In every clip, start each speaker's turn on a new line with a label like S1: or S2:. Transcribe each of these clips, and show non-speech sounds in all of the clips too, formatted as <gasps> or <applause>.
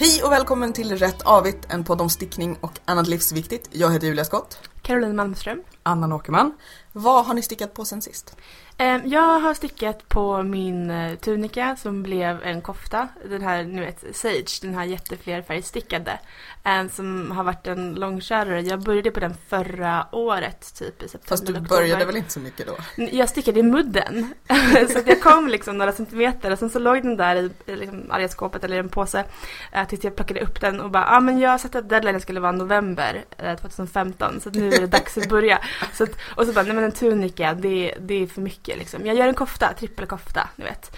S1: Hej och välkommen till Rätt Avigt, en podd om stickning och annat livsviktigt. Jag heter Julia Skott.
S2: Caroline Malmström.
S3: Anna Åkerman.
S1: Vad har ni stickat på sen sist?
S2: Ehm, jag har stickat på min eh, tunika som blev en kofta. Den här, nu vet, Sage, den här jätteflerfärgstickade. ehm, Som har varit en långkörare. Jag började på den förra året, typ i september,
S1: Fast du
S2: oktober.
S1: började väl inte så mycket då?
S2: Jag stickade i mudden. <laughs> så att jag kom liksom några centimeter och sen så låg den där i liksom arga skåpet eller i en påse. Uh, tills jag plockade upp den och bara, ja ah, men jag satte att deadline skulle vara november eh, 2015 så att nu är det dags att börja. Så att, och så bara, nej men en tunika det, det är för mycket liksom. Jag gör en kofta, trippelkofta, ni vet.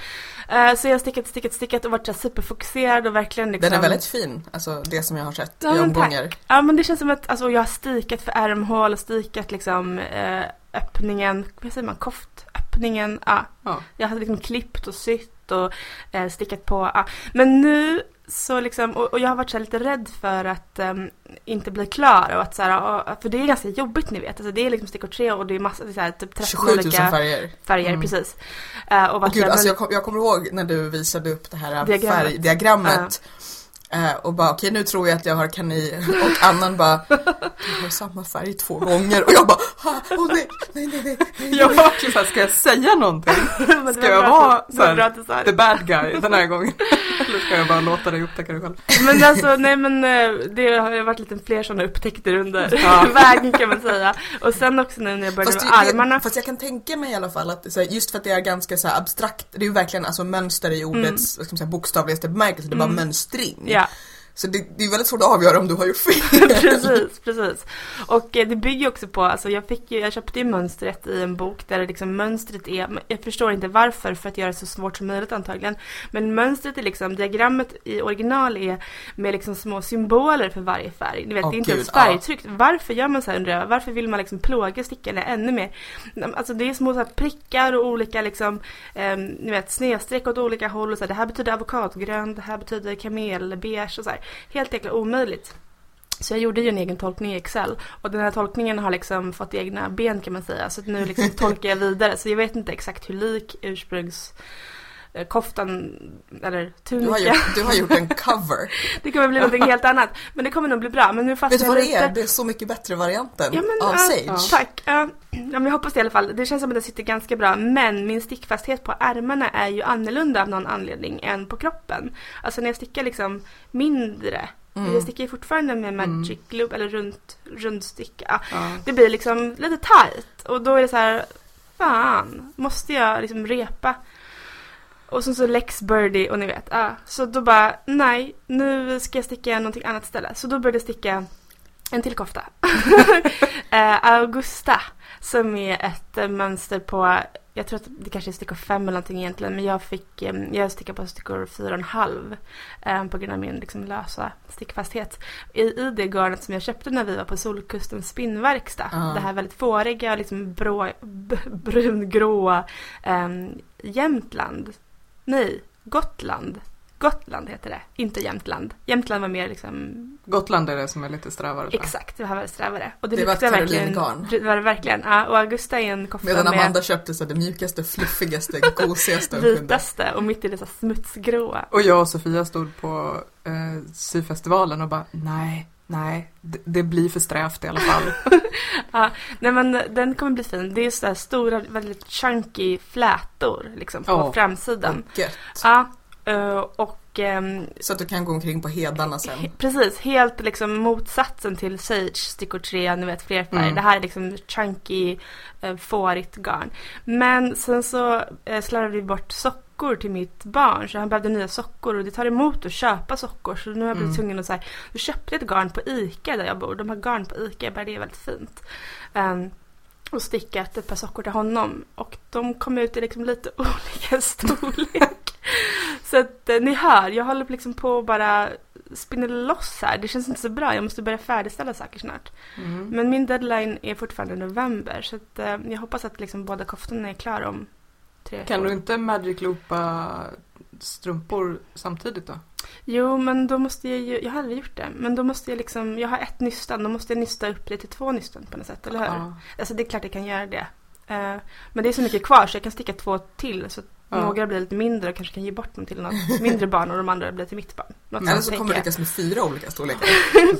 S2: Eh, så jag har stickat, stickat, stickat och varit så superfokuserad och verkligen liksom.
S1: Den är väldigt fin, alltså det som jag har sett
S2: Ja,
S1: i omgångar.
S2: tack. Ja men det känns som att alltså, jag har stikat för ärmhål och stikat liksom eh, öppningen, vad säger man, koftöppningen. Ja.
S3: Ja.
S2: Jag hade liksom klippt och sytt och eh, stickat på. Men nu så liksom, och, och jag har varit så lite rädd för att ehm, inte bli klar och att så här, och, för det är ganska jobbigt ni vet. Alltså, det är liksom stickor tre och det är massa, det är så här, typ 13
S1: 27 000
S2: olika
S1: färger.
S2: färger
S1: Mm.
S2: precis. Eh, och
S1: Och gud, alltså jag, kom, jag kommer ihåg när du visade upp det här
S2: Diagrammet.
S1: färgdiagrammet. Eh, och bara okej nu tror jag att jag har kanin <laughs> och annan bara Du har samma färg två gånger och jag bara "Ha, åh nej, nej, nej, nej, nej.
S3: Jag var verkligen såhär, ska jag säga någonting? <laughs> Ska jag vara
S2: var
S3: så. The bad guy den här gången? <laughs> Eller ska jag bara låta dig upptäcka det själv?
S2: Men alltså, nej men eh, det har varit lite fler sådana upptäckter under
S3: Ja.
S2: vägen kan man säga. Och sen också nu när jag började
S1: Fast,
S2: med
S1: det,
S2: armarna.
S1: fast jag kan tänka mig i alla fall att här, just för att det är ganska så här abstrakt, det är ju verkligen alltså mönster i ordets vad ska man säga, bokstavligaste bemärkelse, det är bara
S2: Mm.
S1: mönstring.
S2: Ja, Yeah.
S1: Så det, det är väldigt svårt att avgöra om du har gjort fel. <laughs>
S2: precis, precis. Och eh, det bygger också på, alltså jag fick ju, jag köpte ju mönstret i en bok där liksom mönstret är, jag förstår inte varför för att göra det så svårt som möjligt antagligen. Men mönstret är liksom, diagrammet i original är med liksom små symboler för varje färg. Ni vet,
S1: Åh,
S2: det är inte
S1: gud,
S2: ens färgtryckt. Varför gör man så här undrar jag? Varför vill man liksom plåga stickorna ännu mer? Alltså det är små så här prickar och olika liksom, eh, ni vet, snedstreck åt olika håll och så här, det här betyder avokadgrön, det här betyder kamelbeige och så här. Helt jäkla omöjligt. Så jag gjorde ju en egen tolkning i Excel och den här tolkningen har liksom fått egna ben kan man säga. Så nu liksom <laughs> tolkar jag vidare. Så jag vet inte exakt hur lik ursprungs koftan eller
S1: Du har,
S2: tunika.
S1: gjort, du har gjort en <laughs> cover.
S2: Det kommer bli någonting helt annat. Men det kommer nog bli bra. Men nu fastnar
S1: Vet du vad det är? Det är så mycket bättre varianten
S2: Ja, men,
S1: av
S2: ja,
S1: Sage.
S2: Tack. Ja, ja, men jag hoppas det i alla fall. Det känns som att det sitter ganska bra. Men min stickfasthet på ärmarna är ju annorlunda av någon anledning än på kroppen. Alltså när jag stickar liksom mindre.
S1: Mm.
S2: Jag stickar ju fortfarande med magic loop eller runt, rundsticka. Ja. det blir liksom lite tight. Och då är det så här, fan, måste jag liksom repa? Och sen så Lex Birdie och ni vet. Ja. Så då bara, nej, nu ska jag sticka någonting annat istället. Så då började jag sticka en till kofta. <laughs> eh, Augusta. Som är ett eh, mönster på, jag tror att det kanske är stickor fem eller någonting egentligen. Men jag fick, eh, jag stickar på stickor fyra och en halv. Eh, på grund av min liksom, lösa stickfasthet. I, I det garnet som jag köpte när vi var på Solkustens spinnverkstad.
S1: Ja.
S2: Det här väldigt fåriga, liksom brå, brungråa eh, Jämtland. Nej, Gotland. Gotland heter det, inte Jämtland. Jämtland var mer liksom,
S3: Gotland är det som är lite strävare. jag.
S2: exakt, det var väldigt strävare. Och det,
S1: Det var
S2: verkligen,
S1: Caroline-garn.
S2: det var det verkligen. Ja, och Augusta är en kofta
S1: Medan
S2: med
S1: Amanda köpte så här, det mjukaste, fluffigaste, gosigaste
S2: vitaste och mitt i det så här smutsgråa.
S3: Och jag och Sofia stod på eh, syfestivalen och bara nej, nej, det, blir för strävt i alla fall. <laughs>
S2: Ja, nej men den kommer bli fin. Det är så här stora, väldigt chunky flätor liksom på
S3: Ja.
S2: framsidan.
S1: Gött.
S2: Ja, eh, och ehm,
S1: Så att du kan gå omkring på hedarna sen.
S2: He- Precis, helt liksom motsatsen till Sage, stickor 3, ni vet fler färger.
S3: Mm.
S2: Det här är liksom chunky, eh, fårigt garn. Men sen så eh, slarvade vi bort sockor till mitt barn så han behövde nya sockor och det tar emot att köpa sockor så nu har jag blivit
S3: Mm.
S2: tvungen att så här, då köpte jag ett garn på ICA där jag bor. De har garn på ICA, jag bara det är väldigt fint. Ehm, och stickat ett par sockor till honom och de kom ut i liksom lite <laughs> olika storlek. så att eh, ni hör, jag håller liksom på att bara spinna loss här. Det känns inte så bra, jag måste börja färdigställa saker snart.
S3: Mm.
S2: Men min deadline är fortfarande november så att, eh, jag hoppas att liksom båda koftorna är klara om tre
S3: Kan
S2: år.
S3: du inte magic loopa strumpor samtidigt då?
S2: Jo, men då måste jag ju, jag har aldrig gjort det, men då måste jag liksom, jag har ett nystan, då måste jag nysta upp det till två nystan på något sätt, eller hur?
S3: Ja.
S2: Alltså det är klart jag kan göra det. Eh, men det är så mycket kvar så jag kan sticka två till så
S3: Ja.
S2: Några blir lite mindre och kanske kan ge bort dem till något mindre barn och de andra blir till mitt barn. Något
S1: Eller
S2: sånt
S1: så
S2: tänker
S1: kommer det lyckas med fyra olika storlekar.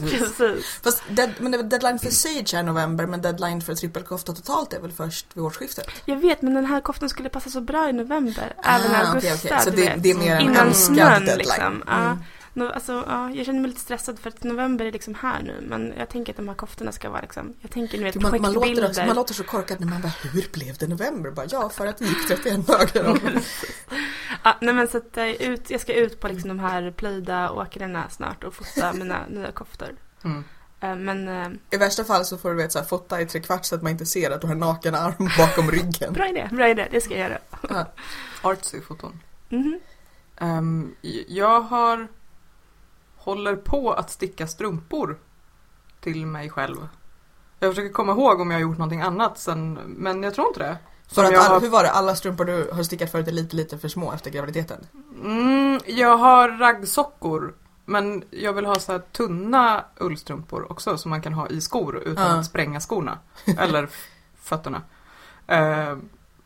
S1: <laughs>
S2: Precis.
S1: Fast dead, men deadline för Sage är november men deadline för trippelkofta totalt är väl först vid årsskiftet?
S2: Jag vet men den här koftan skulle passa så bra i november. Även i
S1: Ah,
S2: augusti.
S1: okej, okej. Så det, det är mer en
S2: Innan
S1: önskad
S2: snön
S1: deadline.
S2: liksom.
S1: Mm.
S2: Alltså, ja, jag känner mig lite stressad för att november är liksom här nu. Men jag tänker att de här koftorna ska vara liksom, jag tänker nu vet
S1: Man, man, låter också, man låter så korkad när man bara Hur blev det november? Bara, ja, för att det gick 31 dagar. om.
S2: Ja, nej men så att eh, ut, jag ska ut på liksom de här plöjda åkrarna snart och fota mina <laughs> nya koftor.
S3: Mm.
S2: Eh, Men eh,
S1: I värsta fall så får du vet, så här, fota i tre kvart så att man inte ser att du har en naken arm <laughs> bakom ryggen.
S2: bra idé, bra idé, det ska jag göra.
S1: Ja. <laughs>
S3: Artsy foton.
S2: Mhm.
S3: Ehm, jag har håller på att sticka strumpor till mig själv. Jag försöker komma ihåg om jag har gjort någonting annat sen, men jag tror inte det.
S1: För att all,
S3: har-
S1: hur var det? Alla strumpor du har stickat förut är lite, lite för små efter graviditeten?
S3: Mm, jag har raggsockor. Men jag vill ha så här tunna ullstrumpor också som man kan ha i skor utan
S1: Ja.
S3: att spränga skorna. Eller fötterna. Eh,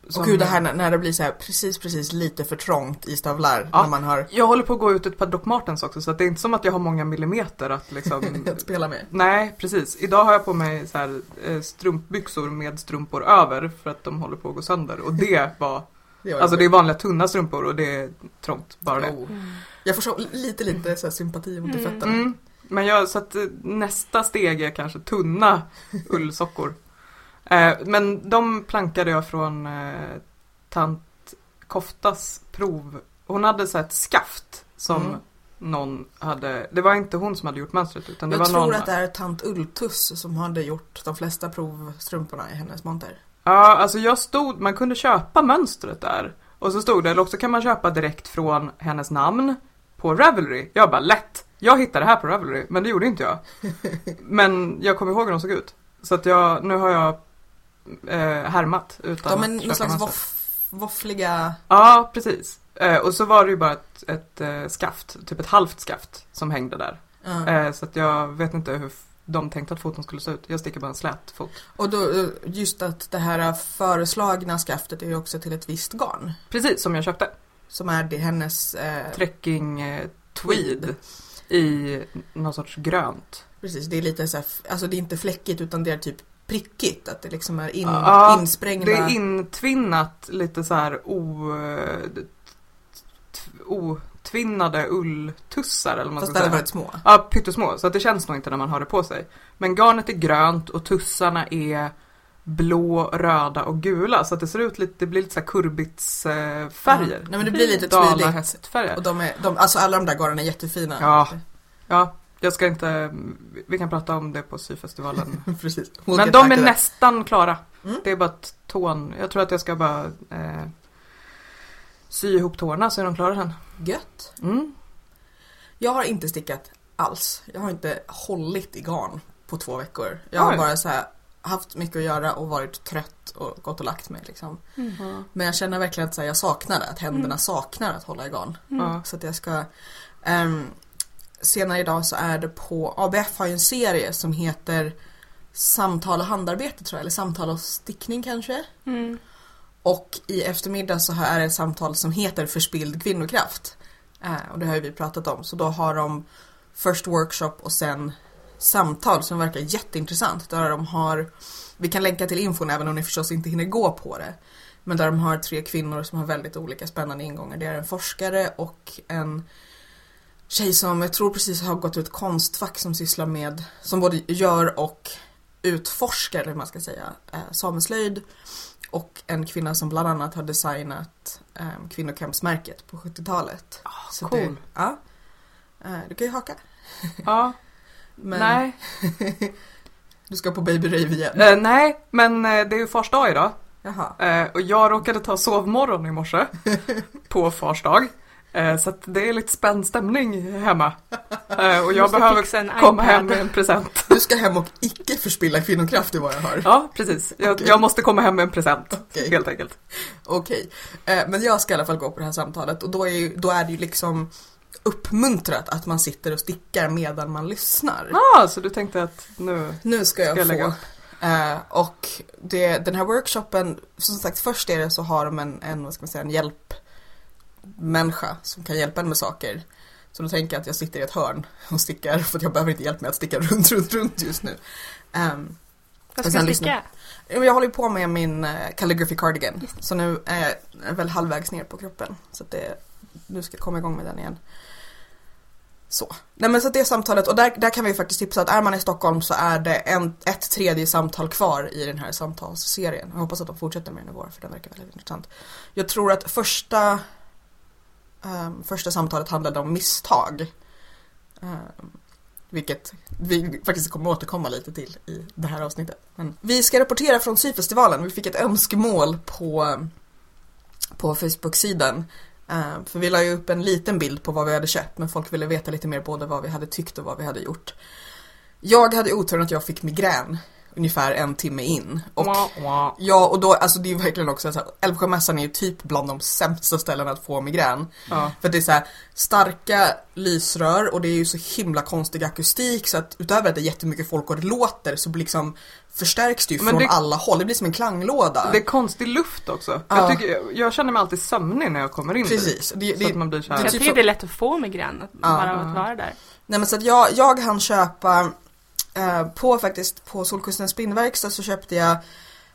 S3: som-
S1: Och gud det här när, när det blir så här precis, precis lite för trångt i stövlar
S3: Ja.
S1: när man har
S3: Jag håller på att gå ut ett par Doc Martens också så att det är inte som att jag har många millimeter att liksom <laughs>
S1: att spela med.
S3: Nej, precis. Idag har jag på mig så här, eh, strumpbyxor med strumpor över för att de håller på att gå sönder. Och det <laughs> var,
S1: Det
S3: alltså det är vanliga tunna strumpor och det är trångt, bara det.
S1: Oh. Jag får så lite, lite så här sympati mot
S2: Mm.
S1: fötterna.
S3: Mm. Men jag, så att eh, nästa steg är kanske tunna <laughs> ullsockor. Eh, men de plankade jag från eh, tant Koftas prov. Hon hade så ett skaft som
S1: Mm.
S3: någon hade, det var inte hon som hade gjort mönstret utan det
S1: Jag
S3: var
S1: tror
S3: någon.
S1: att det är tant Ulltuss som hade gjort de flesta provstrumporna i hennes monter.
S3: Ja, alltså jag stod, man kunde köpa mönstret där. Och så stod det, eller också kan man köpa direkt från hennes namn på Ravelry. Jag bara lätt! Jag hittade det här på Ravelry, men det gjorde inte jag. <laughs> Men jag kommer ihåg hur de såg ut. Så att jag, nu har jag härmat utan
S1: De är någon slags voff, våffliga...
S3: Ja, precis. Eh, och så var det ju bara ett, ett eh, skaft, typ ett halvt skaft som hängde där. Eh, så att jag vet inte hur de tänkte att foton skulle se ut. Jag sticker bara en slät fot.
S1: Och då, eh, just att det här föreslagna skaftet är ju också till ett visst garn.
S3: Precis som jag köpte.
S1: Som är det hennes... Eh,
S3: trekking eh, tweed i någon sorts grönt.
S1: precis, det är lite så här, alltså det är inte fläckigt utan det är typ prickigt. Att det liksom är in,
S3: Ja,
S1: insprängda...
S3: Det är intvinnat lite så här o, eh, otvinnade ulltussar eller vad man
S1: fast
S3: ska säga.
S1: varit små.
S3: Ja, pyttesmå. Så att det känns nog inte när man har det på sig. Men garnet är grönt och tussarna är blå, röda och gula. Så att det ser ut lite, det blir lite så här kurbitsfärger. Färger.
S1: Nej men det blir lite.
S3: Dalahästfärger.
S1: Och de är, de, alltså alla de där garnen är jättefina.
S3: Ja. Ja, jag ska inte, vi kan prata om det på syfestivalen <laughs>
S1: Precis.
S3: Men de är
S1: nästan
S3: klara.
S1: Mm.
S3: Det är bara tån, jag tror att jag ska bara eh, sy ihop tårna så är de klara sen.
S1: Gött.
S3: Mm.
S1: Jag har inte stickat alls. Jag har inte hållit i garn på två veckor. Jag har
S3: Oj.
S1: bara så här, haft mycket att göra och varit trött och gått och lagt mig liksom. Men jag känner verkligen att så här, jag saknar det, att händerna
S2: Mm.
S1: saknar att hålla i garn. Så att jag ska ehm, Senare idag så är det på ABF har ju en serie som heter Samtal och handarbete tror jag, eller Samtal och stickning kanske.
S2: Mm.
S1: Och i eftermiddag så är det ett samtal som heter Förspild kvinnokraft. Eh, och det har ju vi pratat om. Så då har de först workshop och sen samtal som verkar jätteintressant. Där de har, vi kan länka till infon även om ni förstås inte hinner gå på det. Men där de har tre kvinnor som har väldigt olika spännande ingångar. Det är en forskare och en tjej som jag tror precis har gått ut konstfack som sysslar med, som både gör och utforskar, eller hur man ska säga, eh, sameslöjd. Och en kvinna som bland annat har designat eh, kvinnokampsmärket på 70-talet. Så
S3: cool.
S1: Det, ja. Eh, du kan ju haka.
S3: ja. <laughs>
S1: Men
S3: Nej. <laughs>
S1: du ska på Baby Rave igen.
S3: Eh, nej, men eh, det är ju fars dag idag.
S1: Jaha.
S3: Eh, och jag råkade ta sovmorgon i morse <laughs> på fars dag. Eh, så att det är lite spänd stämning hemma. Eh, och jag behöver komma hem med en present. <laughs>
S1: Du ska hem och icke förspilla kvinnokraft i vad jag hör.
S3: Ja, precis. Jag,
S1: Okej.
S3: jag måste komma hem med en present.
S1: Okej.
S3: Helt enkelt.
S1: Okej. Eh, men jag ska i alla fall gå på det här samtalet och då är, ju, då är det ju liksom uppmuntrat att man sitter och stickar medan man lyssnar.
S3: Ja, så du tänkte att nu
S1: Nu ska jag,
S3: ska jag lägga
S1: få.
S3: upp.
S1: Eh, och det, den här workshopen, som sagt först är det så har de en, en, vad ska man säga, en hjälp människa som kan hjälpa en med saker. Så då tänker jag att jag sitter i ett hörn och stickar för att jag behöver inte hjälp med att sticka <laughs> runt, runt, runt just nu. Um,
S2: Vad ska du
S1: lyssna.
S2: sticka?
S1: jag håller på med min uh, calligraphy cardigan. Så nu är jag väl halvvägs ner på kroppen. Så att det, nu ska jag komma igång med den igen. Så. Nej men så det samtalet, och där, där kan vi faktiskt tipsa att är man i Stockholm så är det en, ett tredje samtal kvar i den här samtalsserien. Jag hoppas att de fortsätter med den i vår för den verkar väldigt intressant. Jag tror att första, Ehm, första samtalet handlade om misstag. Ehm, vilket vi faktiskt kommer återkomma lite till i det här avsnittet. Men vi ska rapportera från syfestivalen. Vi fick ett önskemål på, på Facebook-sidan. Ehm, för vi la ju upp en liten bild på vad vi hade köpt men folk ville veta lite mer både vad vi hade tyckt och vad vi hade gjort. Jag hade oturen att jag fick migrän ungefär en timme in. Och. Ja, och då, alltså det är ju verkligen också så här, Älvsjömässan är ju typ bland de sämsta ställena att få migrän.
S3: Ja.
S1: För det är så här starka lysrör och det är ju så himla konstig akustik så att utöver att det är jättemycket folk och det låter så blir liksom förstärks det ju
S3: Men
S1: från
S3: det-
S1: alla håll. Det blir som en klanglåda.
S3: Det är konstig luft också.
S1: Ja.
S3: Jag, tycker, jag känner mig alltid sömnig när jag kommer in dit.
S1: Precis. Det,
S3: Så
S1: det,
S3: att man blir så
S1: det
S3: här.
S2: Jag
S1: typ
S2: tycker
S1: så-
S2: det är lätt att få migrän att bara av att vara där.
S1: Nej men så att jag, jag hann köpa på faktiskt på Solkustens spinnverkstad så köpte jag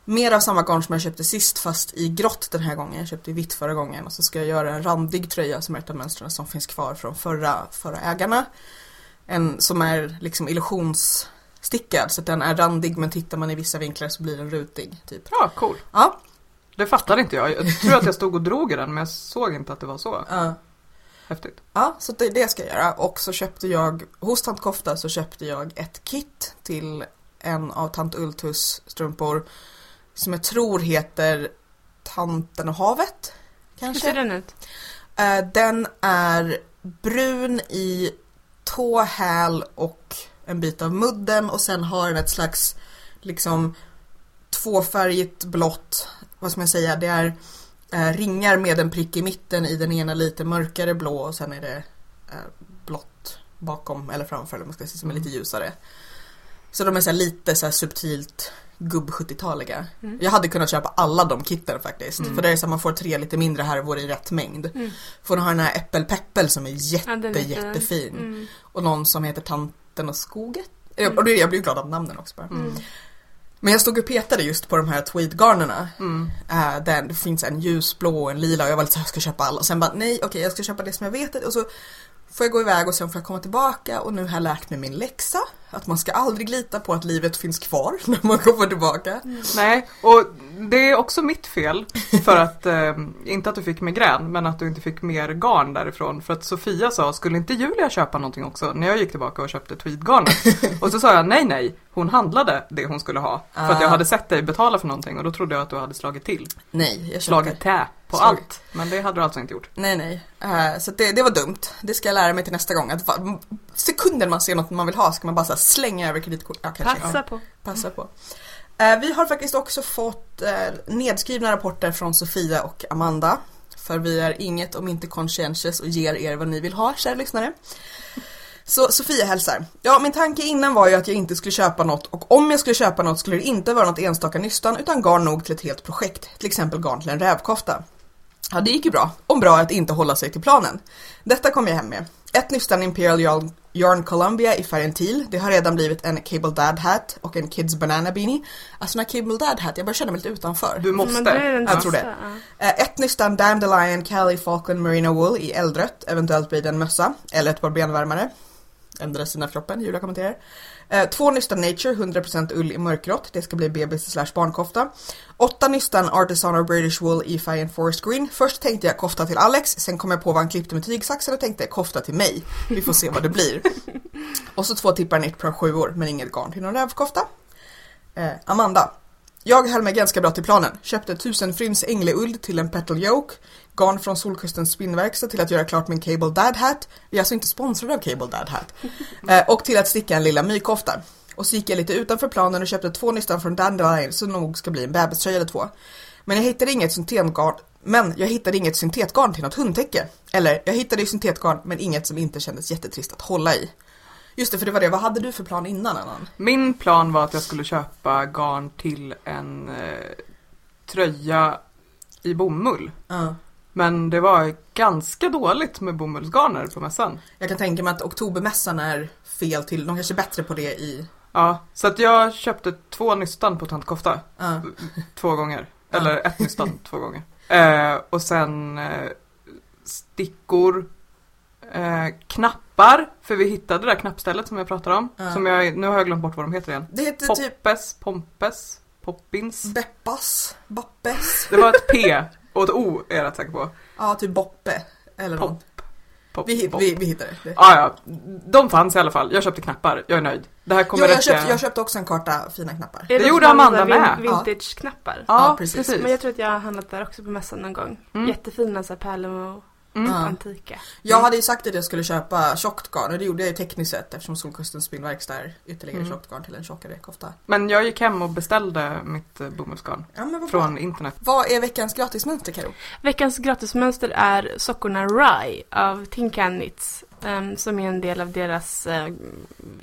S1: mer av samma garn som jag köpte sist fast i grått den här gången. Jag köpte i vitt förra gången och så ska jag göra en randig tröja som är ett av mönstren som finns kvar från förra, förra ägarna. En som är liksom illusionsstickad så att den är randig men tittar man i vissa vinklar så blir den rutig. Typ.
S3: Ja, cool.
S1: Ja,
S3: Det fattade inte jag. Jag tror att jag stod och drog i den men jag såg inte att det var så.
S1: ja.
S3: Häftigt.
S1: Ja, så det, det ska jag göra. Och så köpte jag, hos Tant Kofta så köpte jag ett kit till en av Tant Ultus strumpor som jag tror heter Tanten och havet.
S2: Hur
S1: Kanske.
S2: ser den ut?
S1: Eh, den är brun i tå, häl och en bit av mudden och sen har den ett slags liksom tvåfärgigt blått, vad ska man säga, det är eh, ringar med en prick i mitten i den ena lite mörkare blå och sen är det eh, blått bakom eller framför eller man ska säga, som är lite ljusare. Så de är så lite så här subtilt gubb 70-taliga.
S2: Mm.
S1: Jag hade kunnat köpa alla de kitten faktiskt.
S3: Mm.
S1: För det är så att man får tre lite mindre härvor i rätt mängd.
S2: Mm.
S1: Får ha den här äppelpeppel som är jätte,
S2: Ja,
S1: jättefin.
S2: Mm.
S1: Och någon som heter Tanten och skoget.
S2: Mm.
S1: Och jag blir glad av namnen också bara. Men jag stod och petade just på de här tweedgarnerna.
S3: Mm.
S1: Äh, där det finns en ljusblå och en lila och jag var lite såhär, jag ska köpa alla. Och sen bara, nej okej jag ska köpa det som jag vet. Och så får jag gå iväg och sen får jag komma tillbaka och nu har jag lärt mig min läxa. Att man ska aldrig lita på att livet finns kvar <laughs> när man kommer tillbaka.
S3: Nej, och det är också mitt fel. För att, eh, inte att du fick migrän, men att du inte fick mer garn därifrån. För att Sofia sa, skulle inte Julia köpa någonting också? När jag gick tillbaka och köpte tweedgarnet. <laughs> och så sa jag, nej nej, hon handlade det hon skulle ha. För att jag
S1: Ah.
S3: hade sett dig betala för någonting och då trodde jag att du hade slagit till.
S1: Nej, jag köpte.
S3: Slagit tä på
S1: Slag.
S3: allt. Men det hade du alltså inte gjort.
S1: Nej, nej. Eh, så det, det var dumt. Det ska jag lära mig till nästa gång. Att sekunden man ser något man vill ha ska man bara så här slänga över kreditkort. Ja, kanske.
S2: Passa
S1: Ja,
S2: på.
S1: passa på. Eh, vi har faktiskt också fått eh, nedskrivna rapporter från Sofia och Amanda. För vi är inget om inte conscientious och ger er vad ni vill ha, kära lyssnare. Så Sofia hälsar. Ja, min tanke innan var ju att jag inte skulle köpa något och om jag skulle köpa något skulle det inte vara något enstaka nystan utan garn nog till ett helt projekt. Till exempel garn till en rävkofta. Ja, det gick ju bra. Om bra att inte hålla sig till planen. Detta kom jag hem med. Ett nystan Imperial Yarn, Yarn Columbia i färgen teal. Det har redan blivit en Cable Dad Hat och en Kids Banana Beanie. Alltså den här Cable Dad Hat, jag börjar känna mig lite utanför.
S3: Du måste.
S2: Den
S1: Jag tror det.
S2: ja.
S1: Eh, Ett nystan Dandelion Cali Falcon Merino Wool i eldrött. Eventuellt blir det en mössa eller ett par benvärmare. Ändra sina floppen, Julia kommenterar. Eh, två nystan Nature, 100% ull i mörkgrått. Det ska bli bebis slash barnkofta. Åtta nystan Artisan or British Wool i färgen Forest Green. Först tänkte jag kofta till Alex, sen kom jag på vad han klippte med tygsaxen och tänkte kofta till mig. Vi får se vad det blir. <laughs> Och så två tippar nytt par sjuor, men inget garn till någon rävkofta. Eh, Amanda. Jag höll mig ganska bra till planen. Köpte tusen fryns ängleull till en petal yoke. Garn från Solkustens spinnverkstad till att göra klart min Cable Dad Hat. Vi är alltså inte sponsrade av Cable Dad Hat. <laughs> Eh, och till att sticka en lilla mykofta. Och så gick jag lite utanför planen och köpte två nystan från Dandelion som nog ska bli en bebiströja eller två. Men jag hittade inget syntetgarn men jag hittade inget syntetgarn till något hundtäcke. Eller, jag hittade ju syntetgarn men inget som inte kändes jättetrist att hålla i. Just det, för det var det. Vad hade du för plan innan annan?
S3: Min plan var att jag skulle köpa garn till en eh, tröja i bomull.
S1: Ja.
S3: Men det var ganska dåligt med bomullsgarner på mässan.
S1: Jag kan tänka mig att oktobermässan är fel till, de kanske är bättre på det i...
S3: Ja, så att jag köpte två nystan på Tant Kofta.
S1: Ja.
S3: Två gånger. Eller ett nystan <laughs> två gånger. Eh, och sen eh, stickor. Eh, knappar, för vi hittade det där knappstället som jag pratade om.
S1: Ja.
S3: Som jag, nu har jag glömt bort vad de heter igen.
S1: Det heter typ
S3: Poppes, Pompes, Poppins.
S1: Beppas, Bappes,
S3: Det var ett P och ett O är jag rätt säker på.
S1: ja typ Boppe eller något.
S3: Pop. Pop,
S1: Vi,
S3: pop.
S1: vi, vi hittade det.
S3: Ja, ja. De fanns i alla fall. Jag köpte knappar. Jag är nöjd. Det här
S1: Jo,
S3: kommer
S1: jag,
S3: räcka.
S1: köpte, jag köpte också en karta fina knappar.
S3: Det
S2: de
S3: gjorde Amanda med.
S2: vin- Vintage-knappar.
S3: Ja,
S1: Ja, precis.
S3: precis.
S2: Men jag tror att jag har handlat där också på mässan någon gång.
S3: Mm.
S2: Jättefina så här pärlor
S3: Mm.
S1: Ja.
S2: antika.
S1: Jag hade ju sagt att jag skulle köpa tjockt garn och det gjorde jag ju tekniskt sett eftersom Solkustens spinnverkstad är ytterligare
S3: Mm.
S1: tjockt garn till en tjockare kofta.
S3: Men jag gick hem och beställde mitt eh, bomullsgarn.
S1: Ja.
S3: Från internet.
S1: Vad är veckans gratismönster Karo?
S2: Veckans gratismönster är sockorna Rye av Tinkan Knits. ehm, som är en del av deras eh,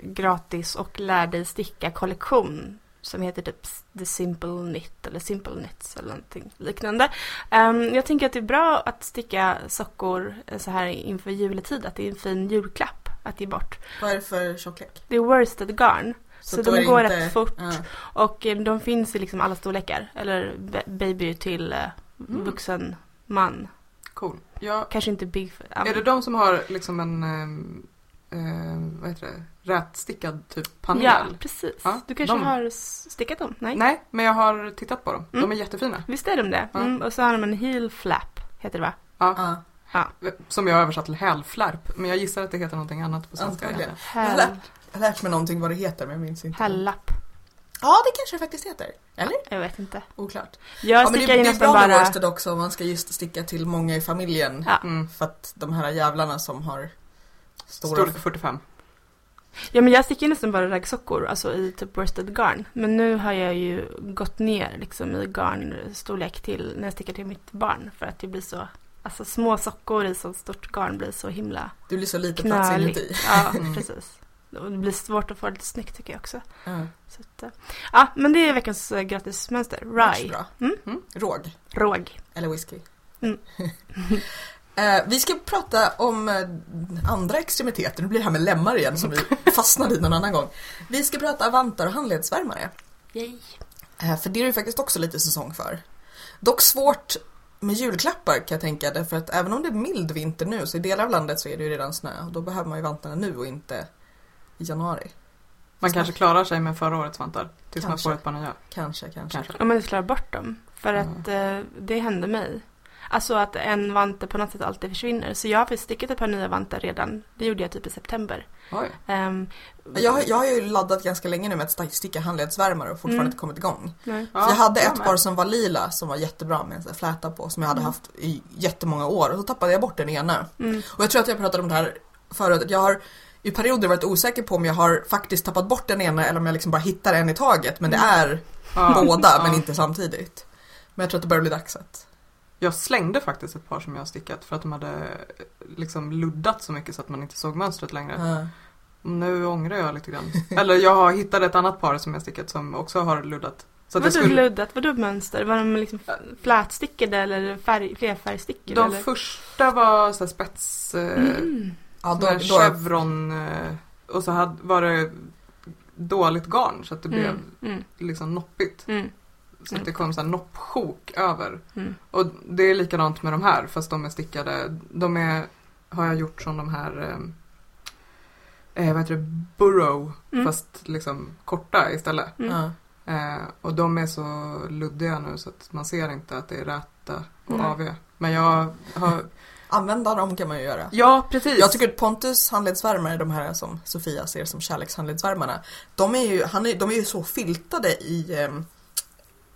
S2: gratis och lär dig sticka kollektion. Som heter typ The Simple Knit eller Simple Knits eller någonting liknande. Ehm, jag tänker att det är bra att sticka sockor eh, så här inför juletid. Att det är en fin julklapp att ge bort.
S1: Vad är det för tjocklek?
S2: Det är worsted garn. Så
S1: då
S2: de går
S1: inte-
S2: rätt fort.
S1: Ja.
S2: Och eh, de finns i liksom alla storlekar. Eller ba- baby till eh,
S3: Mm.
S2: vuxen man.
S3: Cool. Ja,
S2: Kanske inte big. ja,
S3: är det de som har liksom en, ehm, eh, vad heter det, rätstickad typ panel?
S2: Ja, precis.
S3: Ja,
S2: du kanske
S3: de-
S2: har stickat dem? Nej?
S3: Nej, men jag har tittat på dem. De
S2: Mm.
S3: är jättefina.
S2: Visst är de det?
S3: Ja.
S2: Mm, och så har de en heel flap, heter det va?
S3: Ja,
S1: Ja.
S3: Som jag har översatt till hälflärp. Men jag gissar att det heter någonting annat på svenska.
S1: Antagligen. Jag har lärt, jag har lärt mig någonting vad det heter men jag minns inte.
S2: hällapp.
S1: Ja, det kanske det faktiskt heter. Eller?
S2: Jag vet inte.
S1: Oklart.
S2: Jag
S1: ja, men det, det är bra med
S2: bara...
S1: worsted också om man ska just sticka till många i familjen.
S2: Ja.
S3: Mm.
S1: För att de här jävlarna som har stora...
S3: Storlek 45.
S2: Ja, men jag stickar ju nästan bara raggsockor, alltså i typ worsted garn. Men nu har jag ju gått ner liksom i garnstorlek till när jag stickar till mitt barn. För att det blir så, alltså små sockor i så stort garn blir så himla
S1: Du blir så lite plats inuti.
S2: Ja, <laughs>
S3: Mm.
S2: precis. Och det blir svårt att få det lite snyggt tycker jag också.
S1: Ja,
S2: Så att, eh, ja, men det är veckans eh, gratismönster.
S1: Rye. Bra.
S2: Mm.
S3: Mm.
S1: Råg.
S2: Råg.
S1: Eller whisky. <laughs> <laughs> Eh, vi ska prata om eh, andra extremiteter. Nu blir det här med lemmar igen som vi <laughs> fastnade i någon annan gång. Vi ska prata vantar och handledsvärmare.
S2: Yay.
S1: Eh, för det är det faktiskt också lite säsong för. Dock svårt med julklappar kan jag tänka. Därför att även om det är mild vinter nu så i delar av landet så är det ju redan snö. Och då behöver man ju vantarna nu och inte i januari.
S3: Man kanske klarar sig med förra årets vantar. Tills man
S1: Kanske.
S3: får ett par nya.
S1: Kanske, kanske.
S3: Kanske.
S2: Om man inte slår bort dem. För
S3: Mm.
S2: att eh, det hände mig. Alltså att en vante på något sätt alltid försvinner. Så jag har faktiskt stickat ett par nya vantar redan. Det gjorde jag typ i september.
S3: Oj.
S2: Ehm,
S1: Jag, har- jag har ju laddat ganska länge nu med att sticka handledsvärmare och fortfarande
S2: Mm.
S1: inte kommit igång.
S2: nej.
S1: För jag hade ett par som var lila som var jättebra med en fläta på som jag hade
S2: Mm.
S1: haft i jättemånga år och så tappade jag bort den ena.
S2: Mm.
S1: Och jag tror att jag pratade om det här förut, jag har i perioder varit osäker på om jag har faktiskt tappat bort den ena eller om jag liksom bara hittar en i taget. Men det
S2: Mm.
S1: är
S3: Ja.
S1: båda
S3: Ja.
S1: men inte samtidigt. Men jag tror att det börjar bli dags att...
S3: Jag slängde faktiskt ett par som jag har stickat för att de hade liksom luddat så mycket så att man inte såg mönstret längre.
S1: Ja.
S3: Nu ångrar jag lite grann. Eller jag har hittat ett annat par som jag stickat som också har luddat. Så
S2: Vadå
S3: skulle,
S2: luddat? Vadå mönster? Var de liksom flätstickade eller färg, flerfärgstickade?
S3: de
S2: eller?
S3: första var så här spets... Eh,
S2: Mm.
S1: Ja, då, då,
S3: chevron eh, och så hade, var det dåligt garn så att det blev
S2: Mm. Mm.
S3: liksom noppigt.
S2: Mm.
S3: Så att det kom så här noppsjok över.
S2: Mm.
S3: Och det är likadant med de här fast de är stickade. De är, har jag gjort som de här eh, eh, vad heter det, burrow
S2: Mm.
S3: fast liksom korta istället.
S2: Mm.
S3: Eh, och de är så luddiga nu så att man ser inte att det är räta och
S2: Nej.
S3: AV. Men jag har, <laughs>
S1: Använda dem kan man ju göra.
S3: ja precis.
S1: Jag tycker att Pontus handledsvärmare, de här som Sofia ser som kärlekshandledsvärmarna, de är ju, han är, de är ju så filtade i, ehm,